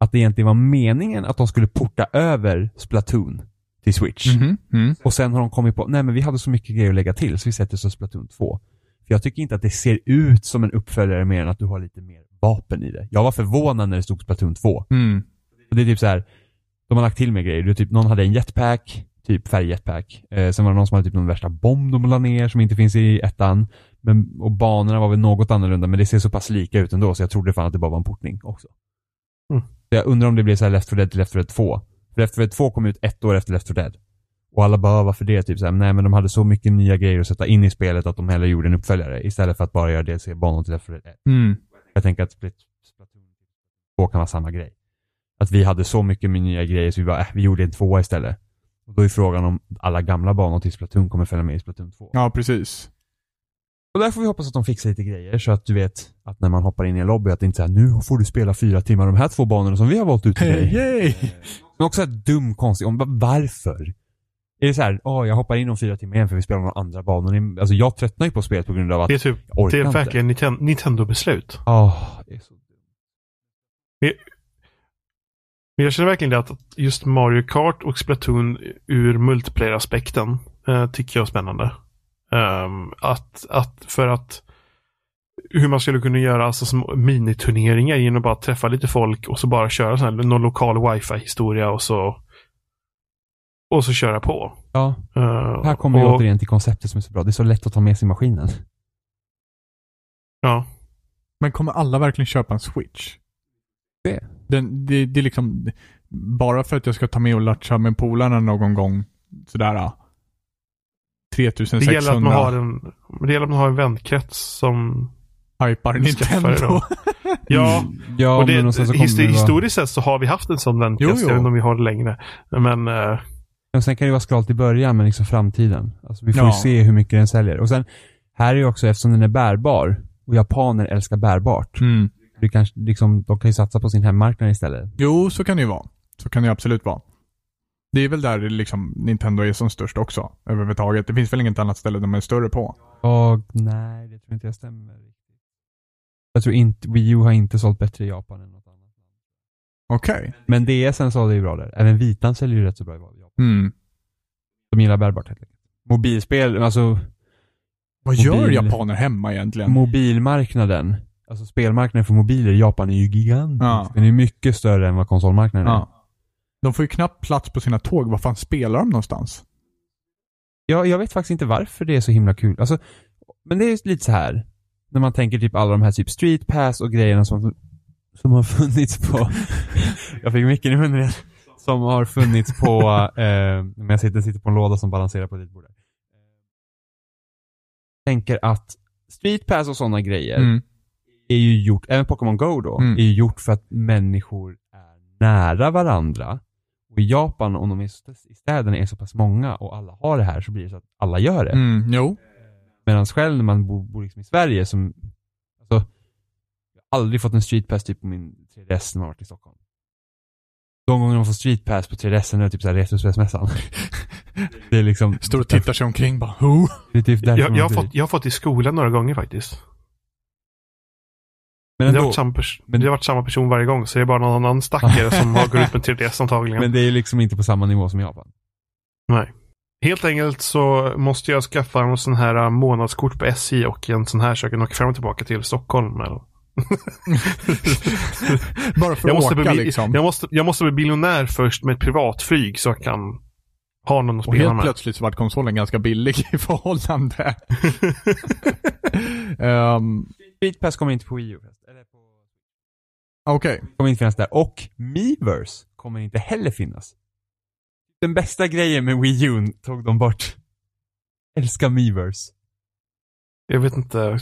[SPEAKER 2] Att det egentligen var meningen att de skulle porta över Splatoon till Switch.
[SPEAKER 3] Mhm. Mm.
[SPEAKER 2] Och sen har de kommit på, nej men vi hade så mycket grejer att lägga till så vi sätter så Splatoon 2. För jag tycker inte att det ser ut som en uppföljare mer än att du har lite mer vapen i det. Jag var förvånad när det stod Splatoon 2.
[SPEAKER 3] Mm.
[SPEAKER 2] Och det är typ så här. de har lagt till mer grejer. Du, typ, någon hade en jetpack, typ färgjetpack. Eh, sen var det någon som hade typ någon värsta bomb de la ner som inte finns i ettan. Men, och banorna var väl något annorlunda men det ser så pass lika ut ändå så jag trodde fan att det bara var en portning också.
[SPEAKER 1] Mm.
[SPEAKER 2] Så jag undrar om det blir så här Left 4 Dead till Left 4 Dead 2. För Left 4 Dead 2 kom ut ett år efter Left 4 Dead. Och alla bara, varför det? Typ så här, nej men de hade så mycket nya grejer att sätta in i spelet att de hellre gjorde en uppföljare istället för att bara göra DLC-banor till Left 4 Dead 1.
[SPEAKER 3] Mm.
[SPEAKER 2] Jag tänker att Splatoon 2 kan vara samma grej. Att vi hade så mycket med nya grejer så vi bara, äh, vi gjorde en tvåa istället. Och då är frågan om alla gamla banor till Splatoon kommer följa med i Splatoon 2.
[SPEAKER 3] Ja, precis.
[SPEAKER 2] Och där får vi hoppas att de fixar lite grejer så att du vet att när man hoppar in i en lobby att det inte är nu får du spela fyra timmar de här två banorna som vi har valt ut till dig.
[SPEAKER 3] Yay!
[SPEAKER 2] Men också ett dum konstigt, om varför? Är det så här, åh jag hoppar in om fyra timmar igen för vi spelar några andra banor. Alltså jag tröttnar ju på spelet på grund av att
[SPEAKER 1] Det är typ,
[SPEAKER 2] jag orkar
[SPEAKER 1] det är verkligen Ninten- Nintendo-beslut.
[SPEAKER 2] Åh, det är så
[SPEAKER 1] Men jag känner verkligen det att just Mario Kart och Splatoon ur multiplayer-aspekten eh, tycker jag är spännande. Ehm, att, att för att hur man skulle kunna göra alltså, små miniturneringar genom att bara träffa lite folk och så bara köra sån här, någon lokal wifi-historia och så och så köra på.
[SPEAKER 2] Ja,
[SPEAKER 1] Eh,
[SPEAKER 2] här kommer vi
[SPEAKER 1] och-
[SPEAKER 2] återigen till konceptet som är så bra. Det är så lätt att ta med sig maskinen.
[SPEAKER 1] Ja.
[SPEAKER 3] Men kommer alla verkligen köpa en switch?
[SPEAKER 2] Det.
[SPEAKER 3] Den, det, det är liksom, bara för att jag ska ta med och latcha med polarna någon gång, sådär, ah,
[SPEAKER 1] Det gäller
[SPEAKER 3] 3600
[SPEAKER 1] att man har en, det gäller att man har en vänkrets som
[SPEAKER 3] hypar Nintendo.
[SPEAKER 1] Ja,
[SPEAKER 2] Mm, ja
[SPEAKER 1] och det,
[SPEAKER 2] men
[SPEAKER 1] his- historiskt sett så har vi haft en sån vänkrets.
[SPEAKER 3] Jo, jo.
[SPEAKER 1] Jag vet inte om vi har det längre. Men eh,
[SPEAKER 2] och sen kan det vara skralt i början men liksom framtiden. Alltså vi får
[SPEAKER 3] Ja.
[SPEAKER 2] ju se hur mycket den säljer. Och sen, här är ju också eftersom den är bärbar och japaner älskar bärbart.
[SPEAKER 3] Mm.
[SPEAKER 2] Det kanske, liksom, de kan ju satsa på sin hemmarknad istället.
[SPEAKER 3] Jo, så kan det ju vara. Så kan det absolut vara. Det är väl där liksom Nintendo är som störst också, överhuvudtaget. Det finns väl inget annat ställe de är större på.
[SPEAKER 2] Och nej, det tror inte jag stämmer. Jag tror inte, Wii U har inte sålt bättre i Japan än något annat.
[SPEAKER 3] Okej.
[SPEAKER 2] Men DSen sålde ju bra där. Även Vitan säljer ju rätt så bra i Japan.
[SPEAKER 3] Mm.
[SPEAKER 2] De gillar bärbart helt enkelt. Mobilspel, alltså
[SPEAKER 3] Vad gör
[SPEAKER 2] Mobil.
[SPEAKER 3] japaner hemma egentligen?
[SPEAKER 2] mobilmarknaden, alltså spelmarknaden för mobiler i Japan är ju gigantisk.
[SPEAKER 3] Ja.
[SPEAKER 2] Den är mycket större än vad konsolmarknaden är.
[SPEAKER 3] Ja. De får ju knappt plats på sina tåg. Var fan spelar de någonstans?
[SPEAKER 2] Jag, jag vet faktiskt inte varför det är så himla kul. Alltså, men det är lite så här när man tänker typ alla de här typ street pass och grejerna som, som har funnits på, jag fick micken i munnen igen, som har funnits på, eh, men jag sitter, sitter på en låda som balanserar på ditt bord. Tänker att street pass och sådana grejer
[SPEAKER 3] Mm.
[SPEAKER 2] är ju gjort, även Pokémon Go då,
[SPEAKER 3] Mm.
[SPEAKER 2] är ju gjort för att människor är nära varandra. Och i Japan, om de är så- i städerna är så pass många och alla har det här så blir det så att alla gör det.
[SPEAKER 3] Mm. Jo.
[SPEAKER 2] Medan själv när man bor, bor liksom i Sverige som, alltså, jag har aldrig fått en streetpass typ på min 3DS när man varit i Stockholm. De gånger man får streetpass på 3DS är det typ såhär Retrospelsmässan. det är liksom,
[SPEAKER 3] Står och tittar sig omkring bara, Who?
[SPEAKER 2] det är typ
[SPEAKER 1] jag, jag, har fått, jag har fått i skolan några gånger faktiskt.
[SPEAKER 2] Men
[SPEAKER 1] det, har varit samma
[SPEAKER 2] men-
[SPEAKER 1] det har varit samma person varje gång. Så det är bara någon annan stackare som har gått ut med 3DS antagligen.
[SPEAKER 2] men det är liksom inte på samma nivå som i Japan.
[SPEAKER 1] Nej. Helt enkelt så måste jag skaffa en sån här äh, månadskort på SJ och en sån här så jag kan åka fram och tillbaka till Stockholm. Eller?
[SPEAKER 3] Bara för
[SPEAKER 1] Jag
[SPEAKER 3] att
[SPEAKER 1] måste,
[SPEAKER 3] åka
[SPEAKER 1] bli,
[SPEAKER 3] liksom.
[SPEAKER 1] jag, måste, jag måste bli biljonär först med ett privatflyg så jag kan ha någon att
[SPEAKER 3] Och
[SPEAKER 1] spela
[SPEAKER 3] helt
[SPEAKER 1] med.
[SPEAKER 3] plötsligt så vart konsolen ganska billig i förhållande. um,
[SPEAKER 2] Streetpass kommer inte på Wii U.
[SPEAKER 3] Okej.
[SPEAKER 2] kommer inte finnas där. Och Miiverse kommer inte heller finnas. Den bästa grejen med Wii U tog de bort. Älskar Miiverse.
[SPEAKER 1] Jag vet inte.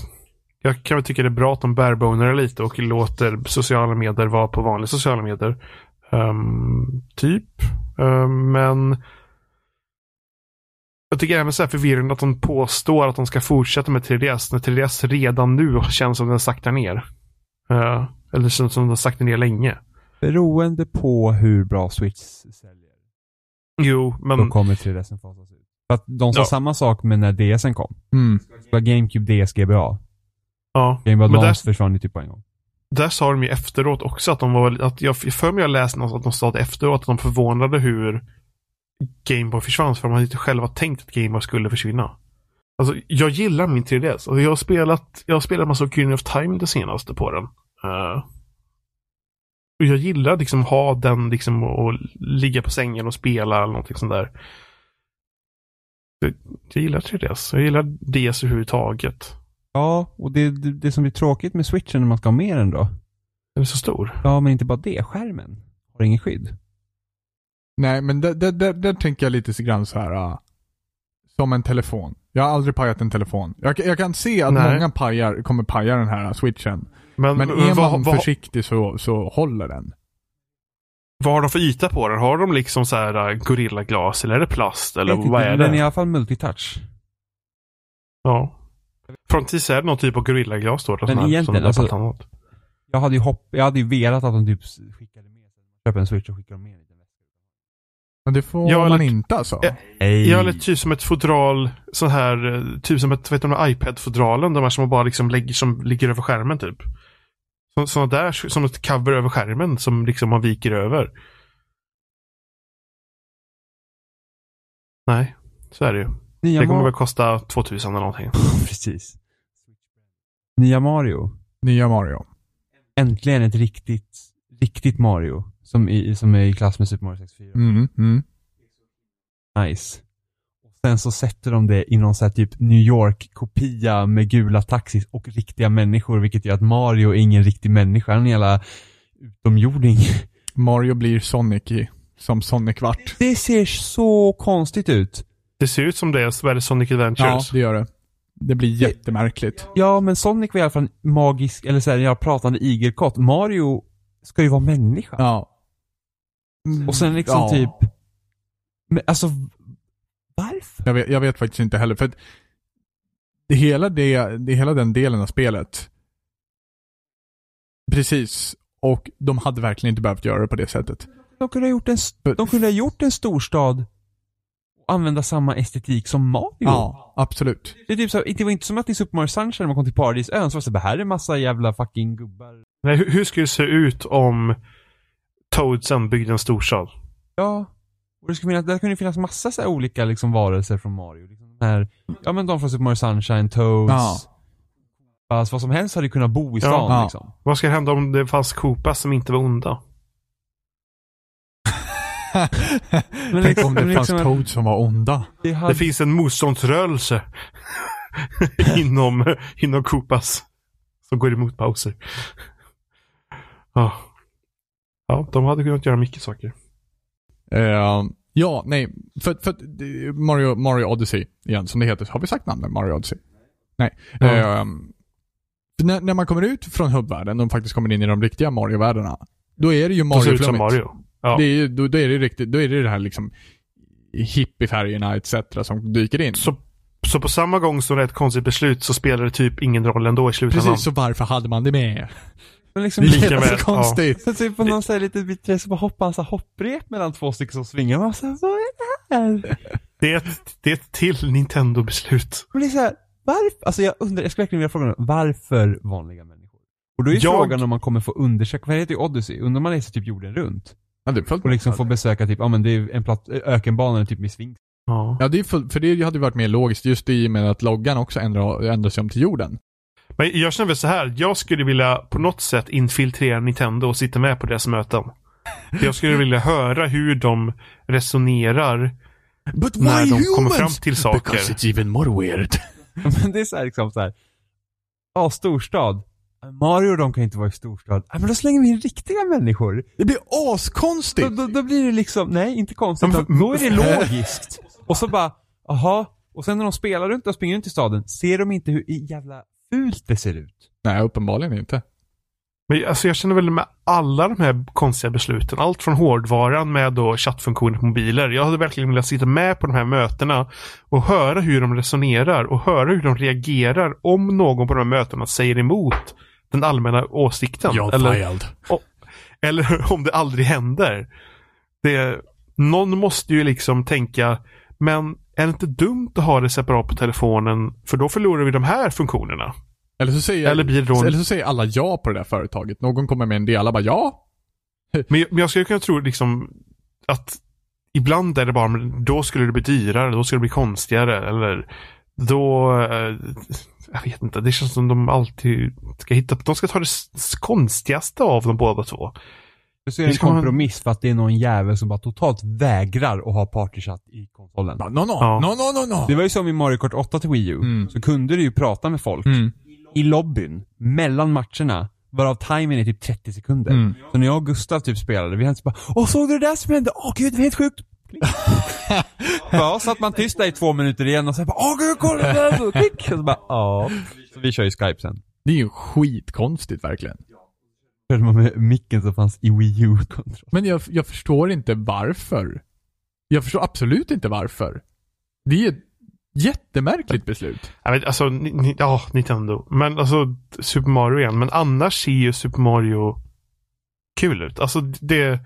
[SPEAKER 1] Jag kan väl tycka det är bra att de barebonar lite och låter sociala medier vara på vanliga sociala medier. Ehm, typ. Ehm, men jag tycker även så här förvirrande att de påstår att de ska fortsätta med 3DS när 3DS redan nu känns som den saktar ner. Uh, eller känns som den saktar ner länge.
[SPEAKER 2] Beroende på hur bra Switch säljer.
[SPEAKER 1] Jo,
[SPEAKER 2] Då
[SPEAKER 1] men
[SPEAKER 2] kommer 3DSen fasas ut. För att de sa
[SPEAKER 1] Ja.
[SPEAKER 2] samma sak med när DSen kom.
[SPEAKER 3] Mm.
[SPEAKER 2] Det var GameCube DS GBA.
[SPEAKER 1] ja.
[SPEAKER 2] Game Boy
[SPEAKER 1] Men
[SPEAKER 2] Advance
[SPEAKER 1] där,
[SPEAKER 2] försvann ju typ på en gång.
[SPEAKER 1] där sa de ju efteråt också att de var, att jag för mig jag läste något att de sa det efteråt att de förvånade hur Gameboy försvann för de hade inte själva tänkt att Gameboy skulle försvinna. Alltså, jag gillar min 3DS och jag har spelat, jag har spelat massa Ocarina of Time det senaste på den. Eh, och jag gillar liksom ha den liksom och ligga på sängen och spela eller någonting sånt där. Jag, jag gillar 3DS. Jag gillar DS överhuvudtaget.
[SPEAKER 2] Ja, och det, det, det som blir tråkigt med switchen när man ska ha mer än då.
[SPEAKER 1] Den är så stor.
[SPEAKER 2] Ja, men inte bara det. Skärmen har ingen skydd.
[SPEAKER 3] Nej, men där, där, där, där tänker jag lite så grann så här. ah, som en telefon. Jag har aldrig pajat en telefon. Jag, jag kan se att
[SPEAKER 1] Nej.
[SPEAKER 3] många pajar, kommer paja den här switchen.
[SPEAKER 1] Men,
[SPEAKER 3] Men är
[SPEAKER 1] vad,
[SPEAKER 3] man
[SPEAKER 1] vad,
[SPEAKER 3] försiktig så, så håller den.
[SPEAKER 1] vad har de för yta på den? Har de liksom så här äh, gorillaglas eller är det plast eller vad
[SPEAKER 2] inte,
[SPEAKER 1] är
[SPEAKER 2] Den är
[SPEAKER 1] det?
[SPEAKER 2] i alla fall multitouch.
[SPEAKER 1] Ja. Frontis är det någon typ av gorillaglas då?
[SPEAKER 2] Men
[SPEAKER 1] här,
[SPEAKER 2] egentligen, alltså-. Jag hade ju hopp, jag hade ju velat att de typ skickade med sig. Köper en switch och skickar med en liten väska.
[SPEAKER 3] Men det får
[SPEAKER 1] Ja,
[SPEAKER 3] man
[SPEAKER 1] eller-
[SPEAKER 3] inte alltså?
[SPEAKER 1] Ja.
[SPEAKER 2] Nej.
[SPEAKER 1] Ja, eller typ som ett fodral, så här, eh, typ som ett, vet du, iPad-fodralen, de här som man bara liksom lägger, som ligger över skärmen typ. Så, sådana där, som ett cover över skärmen som liksom man viker över. Nej, så är det ju.
[SPEAKER 2] Nya
[SPEAKER 1] Det kommer
[SPEAKER 2] Mar-
[SPEAKER 1] väl kosta 2000 eller någonting.
[SPEAKER 2] Precis. Nya Mario.
[SPEAKER 3] Nya Mario.
[SPEAKER 2] Äntligen ett riktigt, riktigt Mario. Som, i, som är i klass med Super Mario 64.
[SPEAKER 3] Mm, mm.
[SPEAKER 2] Nice. Sen så sätter de det i någon sån här typ New York-kopia med gula taxis och riktiga människor, vilket gör att Mario är ingen riktig människa, han är en jävla utomjording.
[SPEAKER 3] Mario blir Sonic i, som Sonic vart.
[SPEAKER 2] Det ser så konstigt ut.
[SPEAKER 1] Det ser ut som det så är det Sonic
[SPEAKER 3] Ja,
[SPEAKER 1] Adventures.
[SPEAKER 3] det gör det. Det blir jättemärkligt.
[SPEAKER 2] Ja, men Sonic var i alla fall en magisk, eller såhär, jag pratande igelkott. Mario ska ju vara människa.
[SPEAKER 3] Ja.
[SPEAKER 2] Och sen liksom
[SPEAKER 3] Ja.
[SPEAKER 2] typ, men alltså, varför?
[SPEAKER 3] Jag vet, jag vet faktiskt inte heller, för att det hela, det, det hela den delen av spelet Precis. Och de hade verkligen inte behövt göra det på det sättet.
[SPEAKER 2] De kunde ha gjort en, de kunde ha gjort en storstad och använda samma estetik som Mario.
[SPEAKER 3] Ja, absolut.
[SPEAKER 2] Det, är typ så, det var inte som att i Super Mario Sunshine när man kom till Paradisön så var det så här, här är massa jävla fucking gubbar.
[SPEAKER 1] Nej, hur, hur skulle det se ut om Toadsen byggde en storstad?
[SPEAKER 2] Ja. Och det, skulle finnas, det kunde finnas massa så här olika liksom varelser från Mario. Liksom de här, ja men de från Super Mario Sunshine, Toads.
[SPEAKER 3] Ja.
[SPEAKER 2] Fast vad som helst hade kunnat bo i
[SPEAKER 1] Ja.
[SPEAKER 2] stan
[SPEAKER 3] Ja.
[SPEAKER 2] liksom.
[SPEAKER 1] Vad ska hända om det fanns Koopas som inte var onda?
[SPEAKER 2] Men
[SPEAKER 3] Tänk om det
[SPEAKER 2] men
[SPEAKER 3] fanns
[SPEAKER 2] liksom-
[SPEAKER 3] Toad som var onda.
[SPEAKER 2] Det hade,
[SPEAKER 1] Det finns en motståndsrörelse inom, inom Koopas som går emot Bowser. Ja. ja, de hade kunnat göra mycket saker.
[SPEAKER 3] Eh, ja, nej. För, för Mario, Mario Odyssey igen, som det heter. Har vi sagt namnet Mario Odyssey? Nej. Eh, för när, när man kommer ut från hubbvärlden och faktiskt kommer in i de riktiga Mario-världarna. Då är det ju Mario flummigt.
[SPEAKER 1] Mario. Ja.
[SPEAKER 3] Det är, då, då är det riktigt, då är det det här liksom hippiefärgerna etc. som dyker in.
[SPEAKER 1] Så, så på samma gång som det är ett konstigt beslut så spelar det typ ingen roll ändå i slutändan.
[SPEAKER 3] Precis, så varför hade man det med?
[SPEAKER 2] Men liksom,
[SPEAKER 3] Det är så konstigt.
[SPEAKER 2] Så typ på någon så här lite bittre så bara hoppa en så hopprep mellan två stycken som svingar. Man så här, vad är det här?
[SPEAKER 1] Det är ett, det är ett till Nintendo-beslut.
[SPEAKER 2] Och det är så här, varför? Alltså jag undrar, jag skulle verkligen vilja fråga varför vanliga människor? Och då är
[SPEAKER 1] Jag-
[SPEAKER 2] frågan om man kommer få undersöka, för det heter ju Odyssey, undrar om man reser typ jorden runt?
[SPEAKER 3] Ja, det är fullt
[SPEAKER 2] Och liksom få besöka typ, ja men det är en platt, ökenbanan typ med sving.
[SPEAKER 1] Ja.
[SPEAKER 3] Ja, det är fullt, för det hade ju varit mer logiskt just i och med att loggan också ändrar, ändrar sig om till jorden.
[SPEAKER 1] Men jag känner väl så här. Jag skulle vilja på något sätt infiltrera Nintendo och sitta med på deras möten. Jag skulle vilja höra hur de resonerar
[SPEAKER 3] But
[SPEAKER 1] när de kommer fram till saker.
[SPEAKER 3] Because it's even more weird.
[SPEAKER 2] Men det är så här liksom så här. ja storstad. Mario de kan inte vara i storstad. Ja men då slänger vi in riktiga människor.
[SPEAKER 3] Det blir
[SPEAKER 2] Då,
[SPEAKER 3] askonstigt!
[SPEAKER 2] då, då blir det liksom, nej inte konstigt,
[SPEAKER 1] men-
[SPEAKER 2] då är det logiskt. Och så bara, aha. Och sen när de spelar runt och springer runt i staden, ser de inte hur jävla fult det ser ut?
[SPEAKER 3] Nej, uppenbarligen inte.
[SPEAKER 1] Men alltså jag känner väl med alla de här konstiga besluten. Allt från hårdvaran med då chattfunktioner på mobiler. Jag hade verkligen velat sitta med på de här mötena och höra hur de resonerar och höra hur de reagerar om någon på de här mötena säger emot den allmänna åsikten. Eller,
[SPEAKER 3] filed.
[SPEAKER 1] eller om det aldrig händer. Det, någon måste ju liksom tänka, men är det inte dumt att ha det separat på telefonen? För då förlorar vi de här funktionerna.
[SPEAKER 3] Eller så säger,
[SPEAKER 1] Eller blir då en-
[SPEAKER 3] eller så säger alla ja på det där företaget. Någon kommer med en idé, alla bara ja.
[SPEAKER 1] Men jag, men jag skulle kunna tro liksom att ibland är det bara, men då skulle det bli dyrare, då skulle det bli konstigare eller då, eh, jag vet inte, det känns som de alltid ska hitta, de ska ta det konstigaste av de båda två.
[SPEAKER 2] Så är det en
[SPEAKER 1] man-
[SPEAKER 2] kompromiss för att det är någon jävel som bara totalt vägrar att ha partychatt i konsolen.
[SPEAKER 3] No, no,
[SPEAKER 1] Ja.
[SPEAKER 3] no, no, no, no.
[SPEAKER 2] Det var ju som i Mario Kart 8 till Wii U.
[SPEAKER 3] Mm.
[SPEAKER 2] Så kunde du ju prata med folk
[SPEAKER 3] Mm.
[SPEAKER 2] i lobbyn, mellan matcherna, varav timern är typ 30 sekunder.
[SPEAKER 3] Mm.
[SPEAKER 2] Så när jag och Gustav typ spelade, vi hade så bara Åh, såg du det där som hände? Åh gud, det var helt sjukt! ja, satt man tyst där i två minuter igen och så bara Åh gud, kolla! Klick! Och så bara ja. Så vi kör ju Skype sen.
[SPEAKER 3] Det är ju skitkonstigt verkligen.
[SPEAKER 2] Körde man med micken som fanns i Wii U-kontroll.
[SPEAKER 3] Men jag, jag förstår inte varför. Jag förstår absolut inte varför. Det är ett jättemärkligt beslut.
[SPEAKER 1] Jag vet, alltså, ni, ni, ja, Nintendo. Men alltså, Super Mario igen. Men annars ser ju Super Mario kul ut. Alltså det,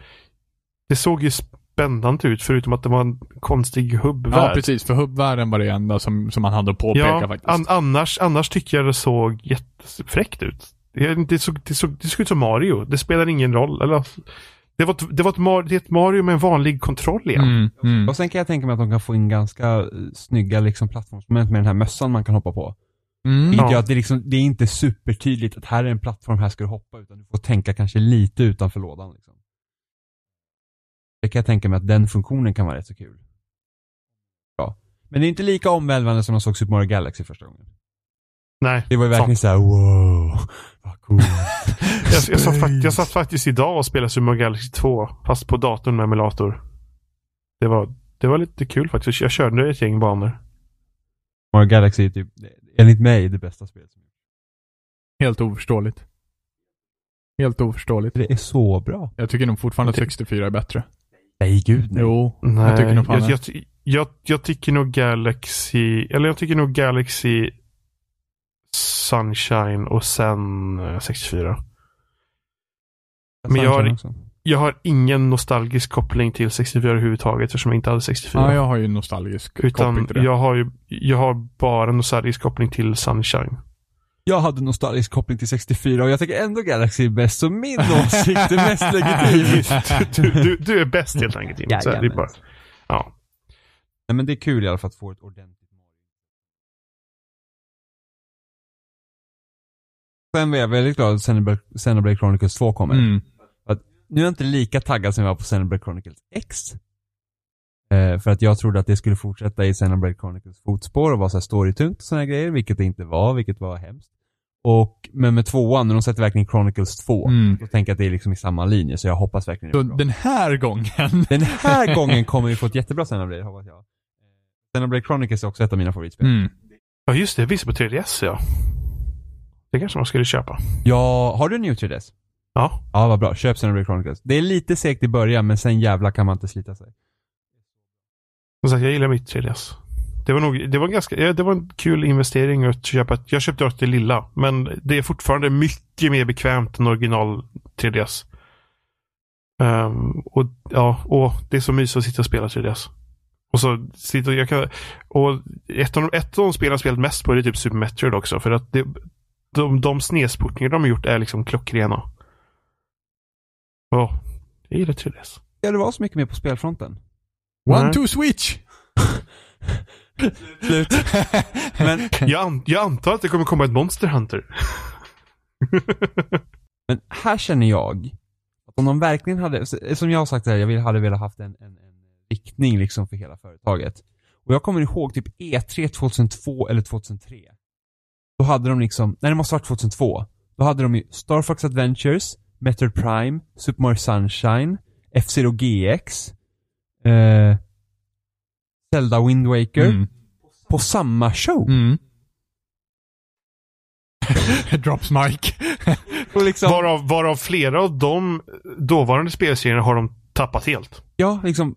[SPEAKER 1] det såg ju sp- spännande ut förutom att det var en konstig
[SPEAKER 3] Ja,
[SPEAKER 1] hubbvärld.
[SPEAKER 3] precis. För hubbvärlden var det enda som, som man hade att påpeka
[SPEAKER 1] Ja,
[SPEAKER 3] faktiskt.
[SPEAKER 1] an, annars, annars tycker jag det såg jättefräckt ut. Det, såg, det, såg, det såg ut som Mario. Det spelar ingen roll. Eller, det, var ett, det, var ett, Mar- det är ett Mario med en vanlig kontroll igen.
[SPEAKER 3] Mm, mm.
[SPEAKER 2] Och sen kan jag tänka mig att de kan få in ganska eh, snygga liksom, plattformsmoment med den här mössan man kan hoppa på.
[SPEAKER 3] Mm.
[SPEAKER 2] Vilket
[SPEAKER 1] Ja.
[SPEAKER 2] att det, är liksom, det är inte supertydligt att här är en plattform, här ska du hoppa, utan du får tänka kanske lite utanför lådan. Liksom. Det kan jag tänka mig att den funktionen kan vara rätt så kul. Ja. Men det är inte lika omvälvande som man såg Super Mario Galaxy första gången.
[SPEAKER 1] Nej.
[SPEAKER 2] Det var ju verkligen
[SPEAKER 1] sant.
[SPEAKER 2] såhär wow, vad coolt.
[SPEAKER 1] Jag, jag, satt fakt, jag satt faktiskt idag och spelade Super Mario Galaxy 2. Fast på datorn med emulator. Det var, det var lite kul faktiskt. Jag körde ett gäng banor.
[SPEAKER 2] Mario Galaxy är typ, enligt mig, det bästa spelet.
[SPEAKER 3] Helt oförståeligt. Helt oförståeligt.
[SPEAKER 2] Det är så bra.
[SPEAKER 3] Jag tycker nog fortfarande att
[SPEAKER 1] Det-
[SPEAKER 3] 64 är bättre.
[SPEAKER 2] Nej gud nej.
[SPEAKER 3] Jo,
[SPEAKER 1] Nej,
[SPEAKER 3] jag tycker nog fan
[SPEAKER 1] jag, jag, jag, jag tycker nog Galaxy, eller jag tycker nog Galaxy Sunshine och sen eh, 64. Men jag har-. Jag har ingen nostalgisk koppling till 64 överhuvudtaget eftersom jag inte hade 64.
[SPEAKER 3] Ja, jag har ju nostalgisk koppling
[SPEAKER 1] Utan
[SPEAKER 3] till det.
[SPEAKER 1] jag har ju, jag har bara nostalgisk koppling till Sunshine.
[SPEAKER 2] Jag hade nostalgisk koppling till 64 och jag tycker ändå Galaxy är bäst, så min åsikt är mest legitim.
[SPEAKER 1] du, du, du är bäst helt enkelt. Jimmy. Så det är bara, ja.
[SPEAKER 2] Nej men det är kul i alla fall att få ett ordentligt Sen var jag väldigt glad att Xenoblade Xenoblade Chronicles 2 kommer.
[SPEAKER 3] Mm.
[SPEAKER 2] Nu är jag inte lika taggad som jag var på Xenoblade Chronicles X. Eh, för att jag trodde att det skulle fortsätta i Xenoblade Chronicles fotspår och vara så här storytungt och sådana grejer, vilket det inte var, vilket var hemskt. Och, men med tvåan, när de sätter verkligen Chronicles 2,
[SPEAKER 3] Mm.
[SPEAKER 2] då tänker jag att det är liksom i samma linje, så jag hoppas verkligen det
[SPEAKER 3] den här gången.
[SPEAKER 2] Den här gången kommer vi få ett jättebra Xenoblade, hoppas jag. Xenoblade Chronicles är också ett av mina favoritspel.
[SPEAKER 3] Mm.
[SPEAKER 1] ja, just det. Det visar på 3DS ja. Det kanske man skulle köpa.
[SPEAKER 2] Ja, har du New 3DS?
[SPEAKER 1] Ja.
[SPEAKER 2] Ja, vad bra. Köp Xenoblade Chronicles. Det är lite segt i början, men sen jävla kan man inte slita sig.
[SPEAKER 1] Som sagt, jag gillar mitt 3DS. Det var nog, det var ganska, det var en kul investering att köpa jag köpte också det lilla. Men det är fortfarande mycket mer bekvämt än original 3DS. Ehm, och ja, och det är så mysigt att sitta och spela 3DS. Och så sitter jag kan, och ett av, de- ett av de spelen jag spelat mest på är typ Super Metroid också. För att det, de, de snesportningar de har gjort är liksom klockrena. Ja, jag gillar 3DS.
[SPEAKER 2] Ska det vara så mycket mer på spelfronten?
[SPEAKER 3] One,
[SPEAKER 1] Nej.
[SPEAKER 3] two, switch!
[SPEAKER 2] Slut. Men,
[SPEAKER 1] Jag, an, jag antar att det kommer komma ett Monster Hunter.
[SPEAKER 2] men här känner jag att om de verkligen hade, som jag har sagt här, jag hade velat haft en, en, en riktning liksom för hela företaget. Och jag kommer ihåg typ E3 2002 eller 2003. Då hade de liksom, nej det måste ha varit 2002. Då hade de ju Star Fox Adventures, Metroid Prime, Super Mario Sunshine, F-Zero GX, eh, Zelda Wind Waker
[SPEAKER 3] Mm.
[SPEAKER 2] på samma show.
[SPEAKER 3] Mm. Drops.
[SPEAKER 2] Och liksom,
[SPEAKER 1] Varav, varav flera av de dåvarande spelserierna har de tappat helt.
[SPEAKER 2] ja, liksom,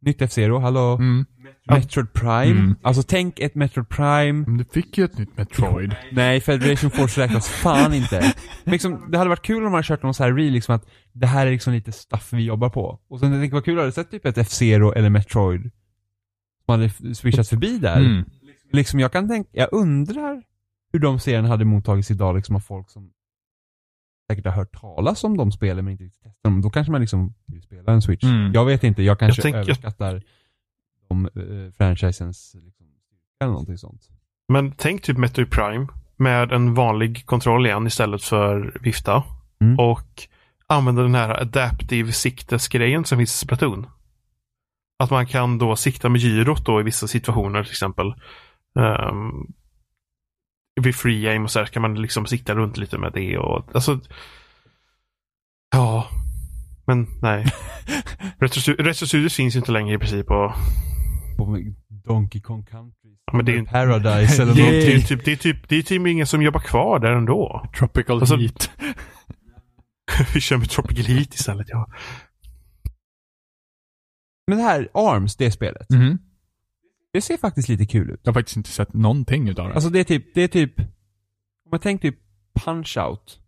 [SPEAKER 2] nytt F-Zero, hallå?
[SPEAKER 3] Mm.
[SPEAKER 2] Metroid Prime.
[SPEAKER 3] Mm.
[SPEAKER 2] Alltså tänk ett Metroid Prime.
[SPEAKER 3] Men du fick ju ett nytt Metroid.
[SPEAKER 2] Nej, Federation Force räknas fan inte. Men liksom, det hade varit kul om man hade kört någon så här reel, liksom att det här är liksom lite stuff vi jobbar på. Och sen jag tänker vad kul, hade sett typ ett F-Zero eller Metroid som hade swishat förbi där.
[SPEAKER 3] Mm.
[SPEAKER 2] Liksom jag kan tänka, jag undrar hur de serierna hade mottagits idag liksom av folk som säkert har hört talas om de spelen men inte riktigt testat dem. Då kanske man liksom vill spela en Switch.
[SPEAKER 3] Mm.
[SPEAKER 2] Jag vet inte, jag kanske
[SPEAKER 1] Jag tänker-
[SPEAKER 2] överskattar de uh, franchisens liksom, eller någonting sånt.
[SPEAKER 1] Men tänk typ Metroid Prime med en vanlig kontroll igen istället för vifta.
[SPEAKER 2] Mm.
[SPEAKER 1] Och använda den här adaptive siktesgrejen som finns i Splatoon. Att man kan då sikta med gyrot då i vissa situationer till exempel. Um, vid free aim och så här kan man liksom sikta runt lite med det och alltså. Ja, men nej. Retro Stu- Retro Studios finns ju inte längre i princip och
[SPEAKER 2] På Donkey Kong Country.
[SPEAKER 1] Ja, men det är
[SPEAKER 2] Paradise eller
[SPEAKER 1] det är,
[SPEAKER 2] någonting.
[SPEAKER 1] det är typ, det är typ, det är typ ingen som jobbar kvar där ändå.
[SPEAKER 3] Tropical
[SPEAKER 1] Alltså-
[SPEAKER 3] heat.
[SPEAKER 1] Vi kör med Tropical Heat istället ja.
[SPEAKER 2] Men det här ARMS, det spelet.
[SPEAKER 3] Mhm.
[SPEAKER 2] Det ser faktiskt lite kul ut.
[SPEAKER 3] Jag har faktiskt inte sett någonting utav det.
[SPEAKER 2] Alltså det är typ, det är typ, om man tänker typ Punch-Out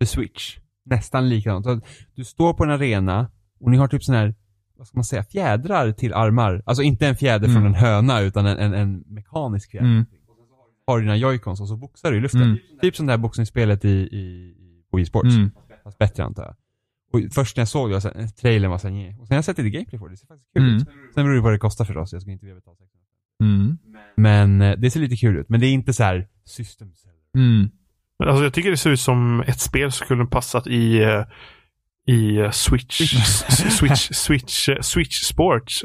[SPEAKER 2] för Switch. Nästan likadant. Så Du står på en arena och ni har typ sån här, vad ska man säga, fjädrar till armar. Alltså inte en fjäder
[SPEAKER 3] Mm.
[SPEAKER 2] från en höna utan en, en, en mekanisk fjäder.
[SPEAKER 3] Mm.
[SPEAKER 2] Har dina joycons och så boxar du i luften.
[SPEAKER 3] Mm.
[SPEAKER 2] Typ som det här boxningsspelet i, i, i på Wii Sports.
[SPEAKER 3] Mm.
[SPEAKER 2] Fast bättre antar jag. Och först när jag såg det, jag sen, trailern var såhär, och sen har jag sett lite gameplay på det, det ser faktiskt kul
[SPEAKER 3] Mm.
[SPEAKER 2] ut. Sen beror det på vad det kostar förstås, jag ska inte vilja betala 600
[SPEAKER 3] Mm.
[SPEAKER 2] Men eh, det ser lite kul ut, men det är inte så här system seller.
[SPEAKER 1] Men Alltså jag tycker det ser ut som ett spel som skulle passat i, eh, i eh, Switch, Switch, Switch, eh, Switch Sports.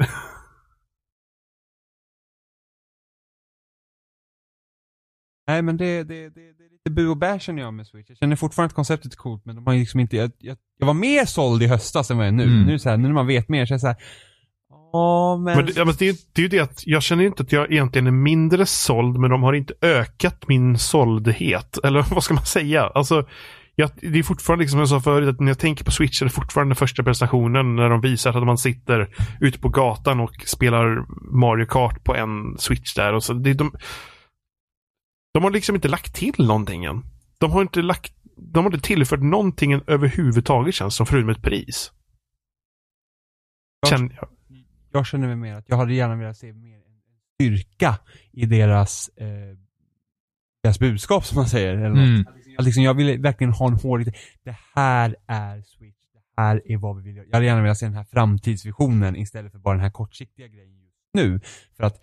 [SPEAKER 2] Nej men det, det, det, det är lite bu och bär känner jag med Switch. Jag känner fortfarande att konceptet är coolt men de har liksom inte, jag, jag, jag var mer såld i höstas än vad jag är nu.
[SPEAKER 3] Mm.
[SPEAKER 2] Nu så här, nu när man vet mer så är det så här, ja men...
[SPEAKER 1] Men det, ja, men det, är- det är ju det att jag känner inte att jag egentligen är mindre såld, men de har inte ökat min såldhet. Eller vad ska man säga? Alltså, jag, det är fortfarande, liksom som jag sa förut, att när jag tänker på Switch är det fortfarande den första presentationen när de visar att man sitter ute på gatan och spelar Mario Kart på en Switch där. Och så, det, de, de har liksom inte lagt till någonting än. De har inte lagt de har inte tillfört någonting överhuvudtaget känns som förutom ett pris. Känner jag.
[SPEAKER 2] Jag känner mig mer att jag hade gärna velat se mer en styrka i deras, eh, deras budskap som man säger. Eller något.
[SPEAKER 3] Mm.
[SPEAKER 2] Att liksom, jag ville verkligen ha en hård, det här är Switch, det här är vad vi vill göra. Jag hade gärna velat se den här framtidsvisionen istället för bara den här kortsiktiga grejen just nu. För att,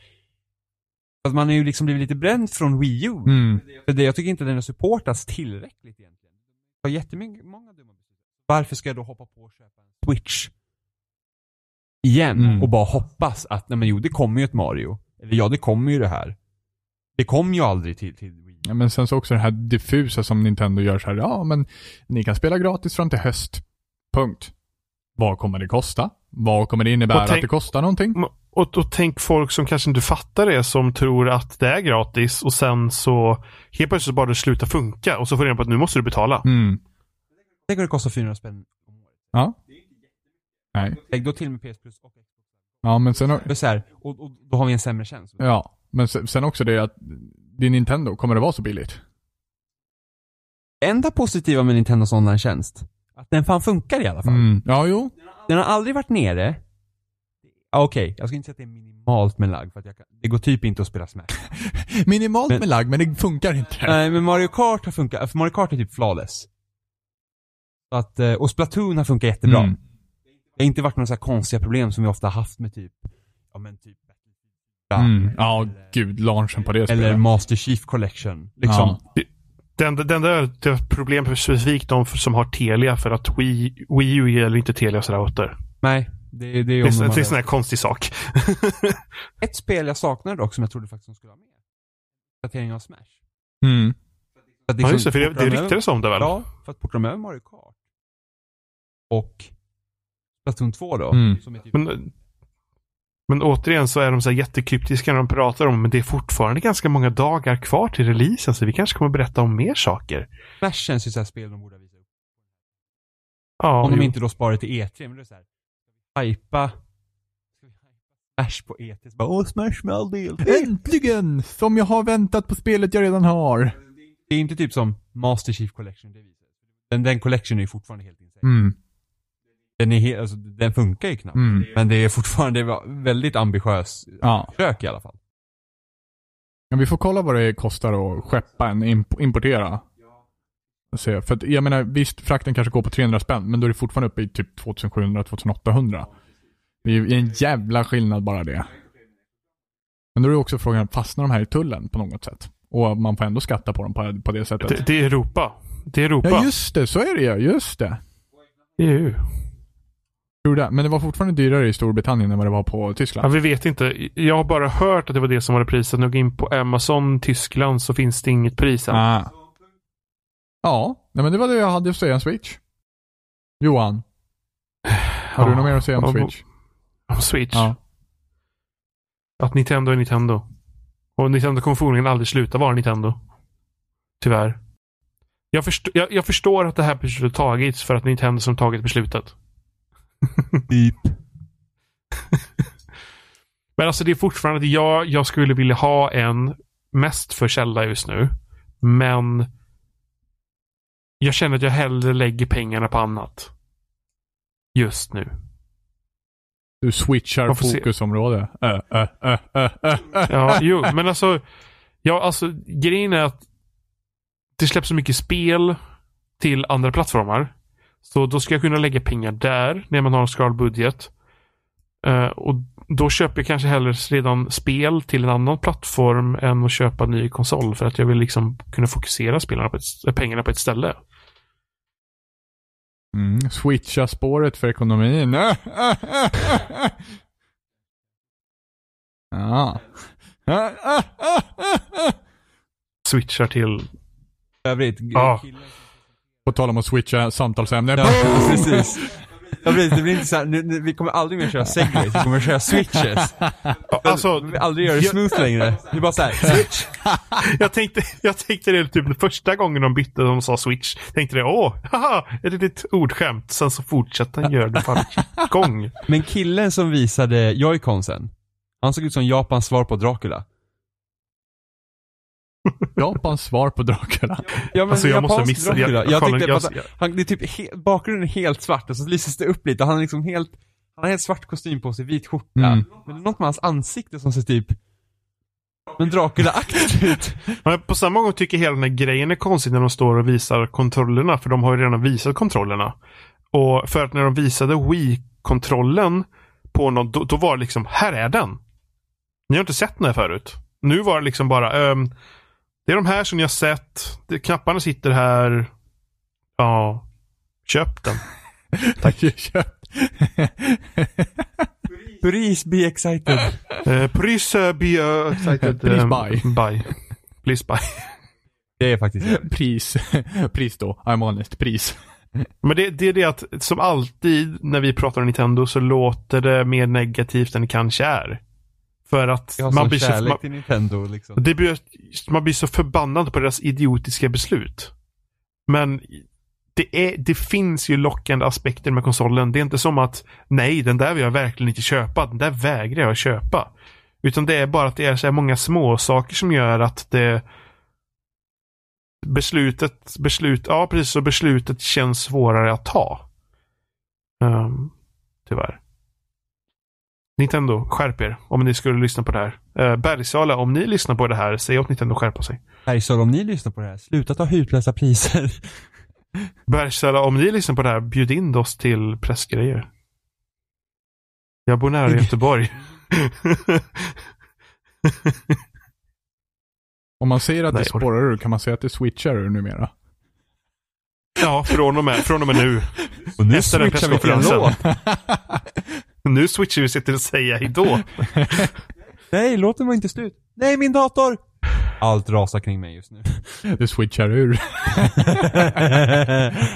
[SPEAKER 2] för att man har ju liksom blivit lite bränd från Wii U.
[SPEAKER 3] Mm.
[SPEAKER 2] För det, jag tycker inte den har supportats tillräckligt egentligen. Det var jättemycket, många dumma beslut. Varför ska jag då hoppa på och köpa en Switch? Igen
[SPEAKER 3] Mm.
[SPEAKER 2] och bara hoppas att, nej men jo det kommer ju ett Mario. Eller ja, det kommer ju det här. Det kom ju aldrig till, till Wii.
[SPEAKER 3] Ja, men sen så också det här diffusa som Nintendo gör så här, ja men ni kan spela gratis fram till höst. Punkt. Vad kommer det kosta? Vad kommer det innebära
[SPEAKER 1] tänk-
[SPEAKER 3] att det kostar någonting?
[SPEAKER 1] Och, och tänk folk som kanske inte fattar det som tror att det är gratis och sen så helt plötsligt bara det slutar funka och så får du reda på att nu måste du betala.
[SPEAKER 3] Mm.
[SPEAKER 2] Tänk om det kostar 400 spänn om året.
[SPEAKER 3] Ja. Nej.
[SPEAKER 2] Lägg då till med PS Plus och.
[SPEAKER 3] Ja, men sen,
[SPEAKER 2] är så här, och, och då har vi en sämre tjänst.
[SPEAKER 3] ja. men sen, sen också det att det är Nintendo, kommer det vara så billigt?
[SPEAKER 2] Enda positiva med Nintendos online-tjänst, att den fan funkar i alla fall.
[SPEAKER 3] Mm. Ja, jo.
[SPEAKER 2] Den har aldrig varit nere. Okej, jag ska inte säga att det är minimalt med lag för att jag kan, det går typ inte att spela Smash.
[SPEAKER 3] Minimalt
[SPEAKER 2] Men-
[SPEAKER 3] med lag, men det funkar inte.
[SPEAKER 2] Nej, men Mario Kart har funkat, för Mario Kart är typ flawless. Så att, eh, och Splatoon har funkat jättebra.
[SPEAKER 3] Mm.
[SPEAKER 2] Det har inte varit några så här konstiga problem som vi ofta haft med typ, ja men typ
[SPEAKER 3] Mm. Ja, gud, launchen på det
[SPEAKER 2] Eller
[SPEAKER 3] spelet.
[SPEAKER 2] Master Chief Collection. Liksom.
[SPEAKER 3] Ja.
[SPEAKER 1] Den, den där det problem specifikt de som har Telia för att Wii, Wii U gäller inte Telias router.
[SPEAKER 2] Nej, det, det är
[SPEAKER 1] Det
[SPEAKER 2] de
[SPEAKER 1] det är en sån här konstig sak.
[SPEAKER 2] Ett spel jag saknade dock som jag trodde faktiskt de skulle ha med. Uppdatering av Smash.
[SPEAKER 3] Mm.
[SPEAKER 2] Att
[SPEAKER 1] ja, just det, för det, det ryktades om det väl?
[SPEAKER 2] Ja, för att porta dem över Mario Kart. Och Splatoon 2 då.
[SPEAKER 3] Mm.
[SPEAKER 2] Som är typ,
[SPEAKER 1] Men, men återigen så är de så här jättekryptiska när de pratar om men det är fortfarande ganska många dagar kvar till releasen så vi kanske kommer berätta om mer saker.
[SPEAKER 2] Smash känns ju såhär spel de borde visa upp.
[SPEAKER 1] Ja,
[SPEAKER 2] Om de
[SPEAKER 1] jo.
[SPEAKER 2] inte då sparar till E3, men det är. Ska vi hypa Smash på E3? Så bara, Åh, Smash med all del.
[SPEAKER 3] Äntligen! Som jag har väntat på spelet jag redan har.
[SPEAKER 2] Det är inte typ som Master Chief Collection det visar. Den, den collection är ju fortfarande helt insane.
[SPEAKER 3] Mm.
[SPEAKER 2] Den är helt, alltså den funkar ju knappt.
[SPEAKER 3] Mm.
[SPEAKER 2] Men det är fortfarande väldigt ambitiös
[SPEAKER 3] Ja.
[SPEAKER 2] försök i alla fall.
[SPEAKER 3] Men vi får kolla vad det kostar att skeppa en, imp- importera. Se. För att, jag menar, visst, frakten kanske går på 300 spänn, men då är det fortfarande uppe i typ 2700-2800. Det är ju en jävla skillnad bara det. Men då är det också frågan, fastnar de här i tullen på något sätt? Och man får ändå skatta på dem på, på det sättet.
[SPEAKER 1] det, det är Europa. Det är Europa.
[SPEAKER 3] Ja, just det. Så är det ju. Just det.
[SPEAKER 1] EU.
[SPEAKER 3] Tror det. Men det var fortfarande dyrare i Storbritannien än vad det var på
[SPEAKER 1] Ja,
[SPEAKER 3] Tyskland.
[SPEAKER 1] vi vet inte. Jag har bara hört att det var det som var det priset. När jag går in på Amazon Tyskland så finns det inget pris än.
[SPEAKER 3] Ah. Ja, nej, men det var det jag hade att säga om Switch. Johan, har du något mer att säga om
[SPEAKER 1] Ja,
[SPEAKER 3] Switch?
[SPEAKER 1] Om Switch?
[SPEAKER 3] Ja.
[SPEAKER 1] Att Nintendo är Nintendo. Och Nintendo kommer förmodligen aldrig sluta vara Nintendo. Tyvärr. Jag, först- jag, jag förstår att det här beslutet tagits för att Nintendo som tagit beslutet.
[SPEAKER 2] Typ.
[SPEAKER 1] Men alltså det är fortfarande att jag, jag skulle vilja ha en mest för Zelda just nu. Men jag känner att jag hellre lägger pengarna på annat. Just nu.
[SPEAKER 3] Du switchar fokusområde. Äh, äh, äh.
[SPEAKER 1] Ja, jo, men alltså. Ja, alltså grejen är att det släpps så mycket spel till andra plattformar. Så då ska jag kunna lägga pengar där när man har en skalbudget. Eh, och då köper jag kanske hellre redan spel till en annan plattform än att köpa en ny konsol för att jag vill liksom kunna fokusera spelarna på ett, pengarna på ett ställe.
[SPEAKER 3] Mm, switcha spåret för ekonomin. Ja. Äh.
[SPEAKER 1] Switchar till...
[SPEAKER 2] Övrigt.
[SPEAKER 1] Ja.
[SPEAKER 3] På tal om att switcha samtalsämne.
[SPEAKER 2] Ja, precis. Ja, precis. Det blir inte så här, nu, nu, vi kommer aldrig mer köra segways, vi kommer köra switches.
[SPEAKER 1] Alltså,
[SPEAKER 2] Vi aldrig göra det
[SPEAKER 1] jag-
[SPEAKER 2] smooth längre. Det är bara såhär, switch.
[SPEAKER 1] jag, tänkte, jag tänkte det typ första gången de bytte, de sa switch. Tänkte det, åh, haha, ett litet ordskämt. Sen så fortsatte han göra det varje gång.
[SPEAKER 2] Men killen som visade joyconsen, han såg ut som Japans svar på Dracula.
[SPEAKER 3] Japans svar på Dracula.
[SPEAKER 2] Ja men
[SPEAKER 1] Alltså, jag måste missa- jag-
[SPEAKER 2] Dracula.
[SPEAKER 1] jag
[SPEAKER 2] Jag,
[SPEAKER 1] kollar-
[SPEAKER 2] tyckte,
[SPEAKER 1] jag-
[SPEAKER 2] alltså, han, det är typ he, bakgrunden är helt svart och så lyses det upp lite han är liksom helt, han har helt svart kostym på sig, vit skjorta.
[SPEAKER 3] Mm.
[SPEAKER 2] Men det är något med hans ansikte som ser typ, men Dracula-aktigt ut.
[SPEAKER 1] Men på samma gång tycker jag hela den här grejen är konstig när de står och visar kontrollerna. För de har ju redan visat kontrollerna. Och för att när de visade Wii-kontrollen på någon, då, då var det liksom, här är den. Ni har inte sett den här förut. Nu var det liksom bara, ehm, det är de här som ni har sett. Det, knapparna sitter här. Ja, köp den.
[SPEAKER 3] Tack. Köp.
[SPEAKER 2] Please be excited.
[SPEAKER 1] Uh, please uh, be uh, excited.
[SPEAKER 3] Please
[SPEAKER 1] ehm,
[SPEAKER 3] buy.
[SPEAKER 1] buy. Please buy.
[SPEAKER 2] Det är faktiskt
[SPEAKER 3] Pris. Pris då. I'm honest. Pris.
[SPEAKER 1] Men det, det är det att som alltid när vi pratar om Nintendo så låter det mer negativt än det kanske är. För att man blir, så, man,
[SPEAKER 2] Nintendo liksom.
[SPEAKER 1] blir, man blir så förbannad på deras idiotiska beslut. Men det, är, det finns ju lockande aspekter med konsolen. Det är inte som att nej, den där vill jag verkligen inte köpa. Den där vägrar jag köpa. Utan det är bara att det är så här många små saker som gör att det beslutet, beslut, ja precis så beslutet känns svårare att ta. Um, tyvärr. Nintendo, skärp er om ni skulle lyssna på det här. Uh, Bergsala, om ni lyssnar på det här, säg åt Nintendo att skärpa sig.
[SPEAKER 2] Bergsala, om ni lyssnar på det här, sluta ta hutlösa priser.
[SPEAKER 1] Bergsala, om ni lyssnar på det här, bjud in oss till pressgrejer. Jag bor nära Göteborg.
[SPEAKER 3] Om man säger att
[SPEAKER 1] Nej,
[SPEAKER 3] det spårar ur, kan man säga att det switchar ur numera?
[SPEAKER 1] ja, från och med, från och med nu.
[SPEAKER 2] Och nu
[SPEAKER 1] Efter den presskonferensen. Nu switchar vi sig till att säga hejdå.
[SPEAKER 2] Nej, låten var inte slut. Nej, min dator! Allt rasar kring mig just nu.
[SPEAKER 3] Det switchar ur.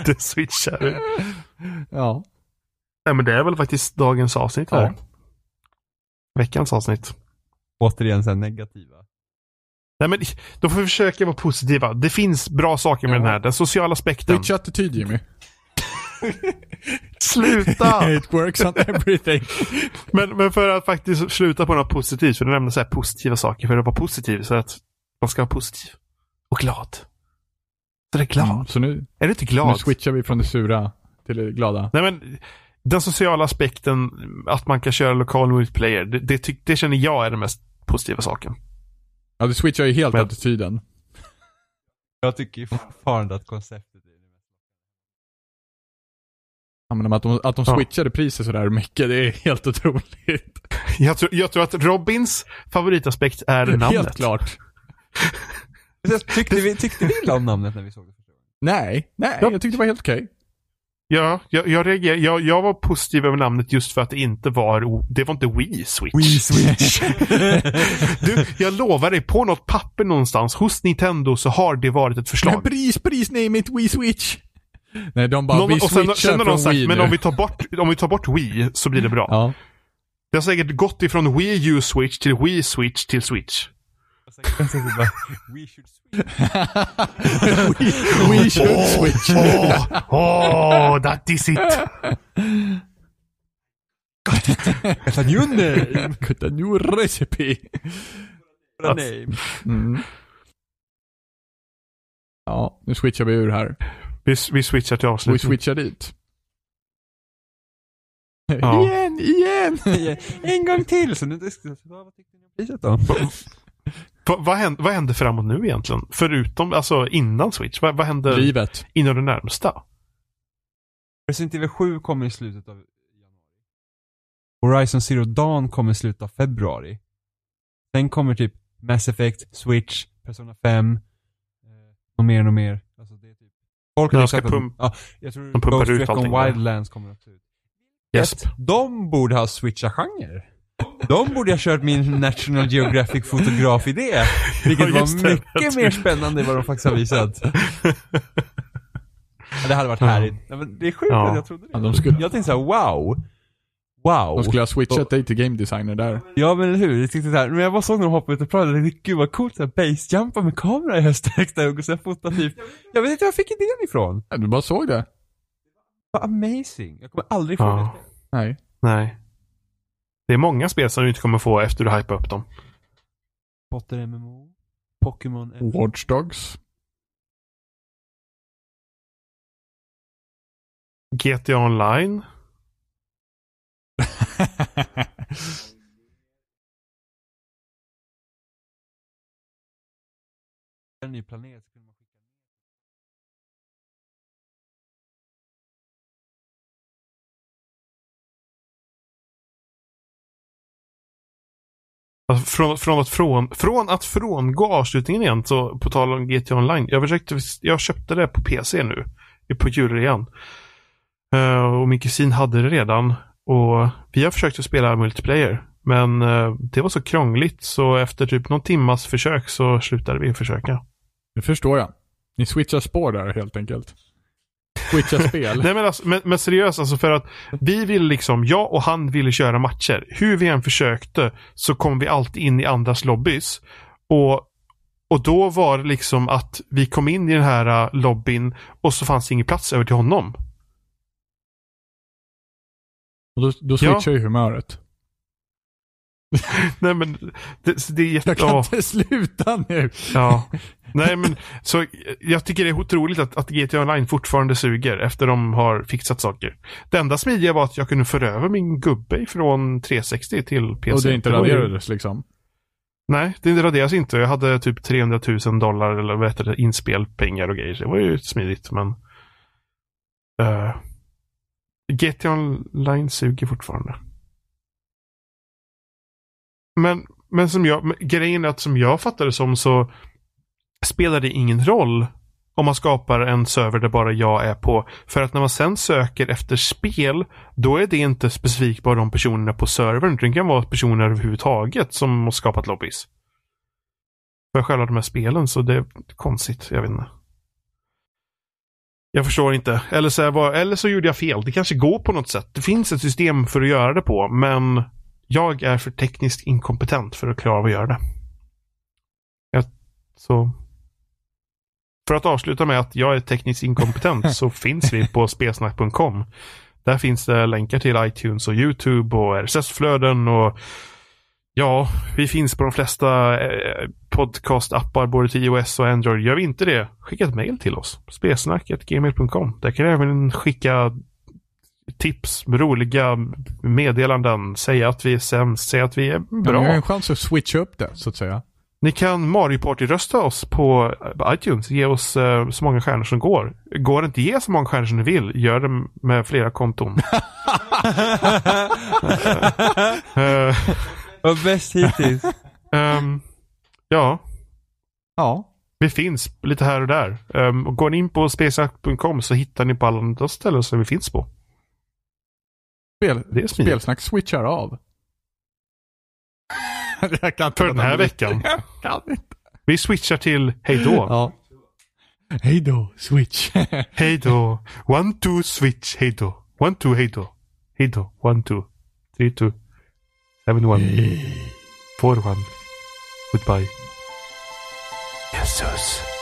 [SPEAKER 1] Det switchar.
[SPEAKER 3] Ja.
[SPEAKER 1] Nej, men det är väl faktiskt dagens avsnitt här.
[SPEAKER 3] Ja.
[SPEAKER 1] Veckans avsnitt.
[SPEAKER 2] Återigen så här negativa.
[SPEAKER 1] Nej, men då får vi försöka vara positiva. Det finns bra saker med
[SPEAKER 3] Ja.
[SPEAKER 1] den här. Den sociala aspekten.
[SPEAKER 3] Switch attityd Jimmy.
[SPEAKER 1] Sluta!
[SPEAKER 3] It works on everything.
[SPEAKER 1] men, men för att faktiskt sluta på något positivt, för du nämnde så här positiva saker, för att vara positiv, så att man ska vara positiv. Och glad. Så det är glad.
[SPEAKER 3] Mm, så nu,
[SPEAKER 1] Är du inte
[SPEAKER 3] nu
[SPEAKER 1] glad?
[SPEAKER 3] switchar vi från det sura till det glada.
[SPEAKER 1] Nej men, den sociala aspekten, att man kan köra lokal multiplayer, det, det, tyck- det känner jag är den mest positiva saken.
[SPEAKER 3] Ja, det switchar ju helt
[SPEAKER 1] Men-
[SPEAKER 3] attityden.
[SPEAKER 2] Jag tycker ju fortfarande att konceptet
[SPEAKER 3] men att de, att de
[SPEAKER 1] Ja.
[SPEAKER 3] switchade priset sådär mycket, det är helt otroligt.
[SPEAKER 1] Jag tror, jag tror att Robins favoritaspekt är namnet.
[SPEAKER 3] Helt klart.
[SPEAKER 2] Tyckte vi, tyckte vi illa om namnet när vi såg det?
[SPEAKER 3] Nej, nej,
[SPEAKER 1] Ja.
[SPEAKER 3] jag tyckte det var helt okej.
[SPEAKER 1] Ja, jag, jag, reagerar, jag, jag var positiv över namnet just för att det inte var, det var inte Wii Switch.
[SPEAKER 2] Wii Switch.
[SPEAKER 1] Du, jag lovar dig, på något papper någonstans hos Nintendo så har det varit ett
[SPEAKER 3] Men
[SPEAKER 1] förslag.
[SPEAKER 3] pris, pris, name it, Wii Switch. Nej, de bara,
[SPEAKER 1] Någon,
[SPEAKER 3] vi
[SPEAKER 1] och sen, sen har
[SPEAKER 3] från
[SPEAKER 1] de sagt,
[SPEAKER 3] Wii
[SPEAKER 1] men
[SPEAKER 3] nu.
[SPEAKER 1] om vi, tar bort, om vi tar bort Wii så blir det bra.
[SPEAKER 3] Ja.
[SPEAKER 1] Det har säkert gått ifrån Wii U Switch till Wii Switch till Switch.
[SPEAKER 2] We should switch.
[SPEAKER 3] we, we should switch.
[SPEAKER 1] Åh, åh, that is it.
[SPEAKER 2] Got a new name.
[SPEAKER 3] Got a new recipe.
[SPEAKER 2] Got a name.
[SPEAKER 3] Mm. Ja, nu switchar vi ur här.
[SPEAKER 1] Vi, vi switchar till
[SPEAKER 3] Vi
[SPEAKER 1] avslut.
[SPEAKER 3] switchar dit.
[SPEAKER 1] Ja.
[SPEAKER 3] Igen, igen!
[SPEAKER 2] en gång till! Så nu vi, vad tyckte ni om priset då?
[SPEAKER 1] Va, vad, händer, vad händer framåt nu egentligen? Förutom, alltså innan Switch. Vad, vad händer
[SPEAKER 3] Livet.
[SPEAKER 1] inom det närmsta?
[SPEAKER 2] Resident Evil 7 kommer i slutet av januari. Horizon Zero Dawn kommer i slutet av februari. Sen kommer typ Mass Effect, Switch, Persona 5, eh, och mer och mer. Alltså det är typ... Folk har
[SPEAKER 1] ska pump-
[SPEAKER 2] ja, jag tror
[SPEAKER 1] de pumpar
[SPEAKER 2] Ghost
[SPEAKER 1] ut
[SPEAKER 2] Recon
[SPEAKER 1] allting.
[SPEAKER 2] Wildlands kommer också ut.
[SPEAKER 1] Yes.
[SPEAKER 2] De borde ha switchat genre. De borde ha kört min National Geographic fotograf-idé. Vilket
[SPEAKER 1] Ja,
[SPEAKER 2] var mycket mer spännande än vad de faktiskt har visat. Ja, det hade varit härligt. Ja, det är sjukt att jag trodde det.
[SPEAKER 3] Ja, de skulle,
[SPEAKER 2] Jag tänkte såhär, wow. Wow.
[SPEAKER 3] de skulle ha switchat dig till game designer där.
[SPEAKER 2] Ja men eller hur, jag tyckte såhär, men jag bara såg när de hoppade ut och pratade, tänkte gud vad coolt såhär basejumpa med kamera i höstverkstad och så här fota typ. Jag vet inte var jag fick idén ifrån.
[SPEAKER 3] Ja, Du bara såg det?
[SPEAKER 2] Vad amazing. Jag kommer aldrig få
[SPEAKER 1] Ja.
[SPEAKER 2] det.
[SPEAKER 3] Nej.
[SPEAKER 1] Nej. Det är många spel som du inte kommer få efter du hypar upp dem.
[SPEAKER 2] Potter MMO, Pokémon MMO.
[SPEAKER 3] Watch Dogs.
[SPEAKER 1] GTA Online.
[SPEAKER 2] En ny planet. kunde man skicka ner.
[SPEAKER 1] Alltså, från, från, att från, från att frångå avslutningen igen, så på tal om GTA Online. Jag, försökte, jag köpte det på PC nu. På julen. Uh, eh, och min kusin hade det redan. Och vi har försökt att spela multiplayer. Men eh, det var så krångligt så efter typ någon timmas försök så slutade vi försöka.
[SPEAKER 3] Det förstår jag. Ni switchar spår där helt enkelt. Switchar spel.
[SPEAKER 1] Nej men, alltså, men, men seriöst, alltså för att vi vill liksom, jag och han ville köra matcher. Hur vi än försökte så kom vi alltid in i andras lobbys. Och, och då var det liksom att vi kom in i den här uh, lobbyn och så fanns det ingen plats över till honom.
[SPEAKER 3] Och då, då switchar ju humöret.
[SPEAKER 1] Nej men, det, det är jätte...
[SPEAKER 3] Jag kan
[SPEAKER 1] ja,
[SPEAKER 3] inte sluta nu.
[SPEAKER 1] ja. Nej men, så jag tycker det är otroligt att, att GTA Online fortfarande suger efter de har fixat saker. Det enda smidiga var att jag kunde föra över min gubbe från 360 till PC.
[SPEAKER 3] Och det inte raderades liksom.
[SPEAKER 1] Nej, det raderas inte. Jag hade typ 300 000 dollar eller vad heter det, inspelpengar och grejer. Det var ju smidigt, men... Uh, GTA Online suger fortfarande. Men, men som jag, grejen är att som jag fattar det som så spelar det ingen roll om man skapar en server där bara jag är på. För att när man sen söker efter spel, då är det inte specifikt bara de personerna på servern. Det kan vara personer överhuvudtaget som har skapat lobbys. För själva de här spelen, så det är konstigt. Jag vet inte. Jag förstår inte. Eller så, var, eller så gjorde jag fel. Det kanske går på något sätt. Det finns ett system för att göra det på, men jag är för tekniskt inkompetent för att klara av att göra det. Jag, så för att avsluta med att jag är tekniskt inkompetent så finns vi på spelsnack.com. Där finns det länkar till iTunes och YouTube och RSS-flöden och ja, vi finns på de flesta eh, podcast-appar både till iOS och Android. Gör vi inte det, skicka ett mail till oss. Spelsnack.gmail.com. Där kan du även skicka tips, roliga meddelanden, säga att vi är sämst, säga att vi är
[SPEAKER 3] Ja,
[SPEAKER 1] bra.
[SPEAKER 3] ni har en chans att switcha upp det, så att säga.
[SPEAKER 1] Ni kan Mario Party-rösta oss på eh, iTunes. Ge oss eh, så många stjärnor som går. Går det inte ge så många stjärnor som ni vill, gör det med flera konton.
[SPEAKER 2] Vad bäst hittills.
[SPEAKER 1] ehm, ja,
[SPEAKER 3] Ja.
[SPEAKER 1] vi finns lite här och där. Um, och går ni in på spelsnack.com så hittar ni på alla andra ställen som vi finns på.
[SPEAKER 3] Spel,
[SPEAKER 1] Det är smidigt.
[SPEAKER 3] spelsnack switchar av. jag kan inte
[SPEAKER 1] För den här veckan.
[SPEAKER 3] Jag kan inte.
[SPEAKER 1] Vi switchar till hej då.
[SPEAKER 3] Ja. Hej då, switch.
[SPEAKER 1] Hej då. One, two, switch. Hej då. One, two, hej då. Hej då. One, two. Three, two. Seven, one. Four, one. Goodbye. Jesus.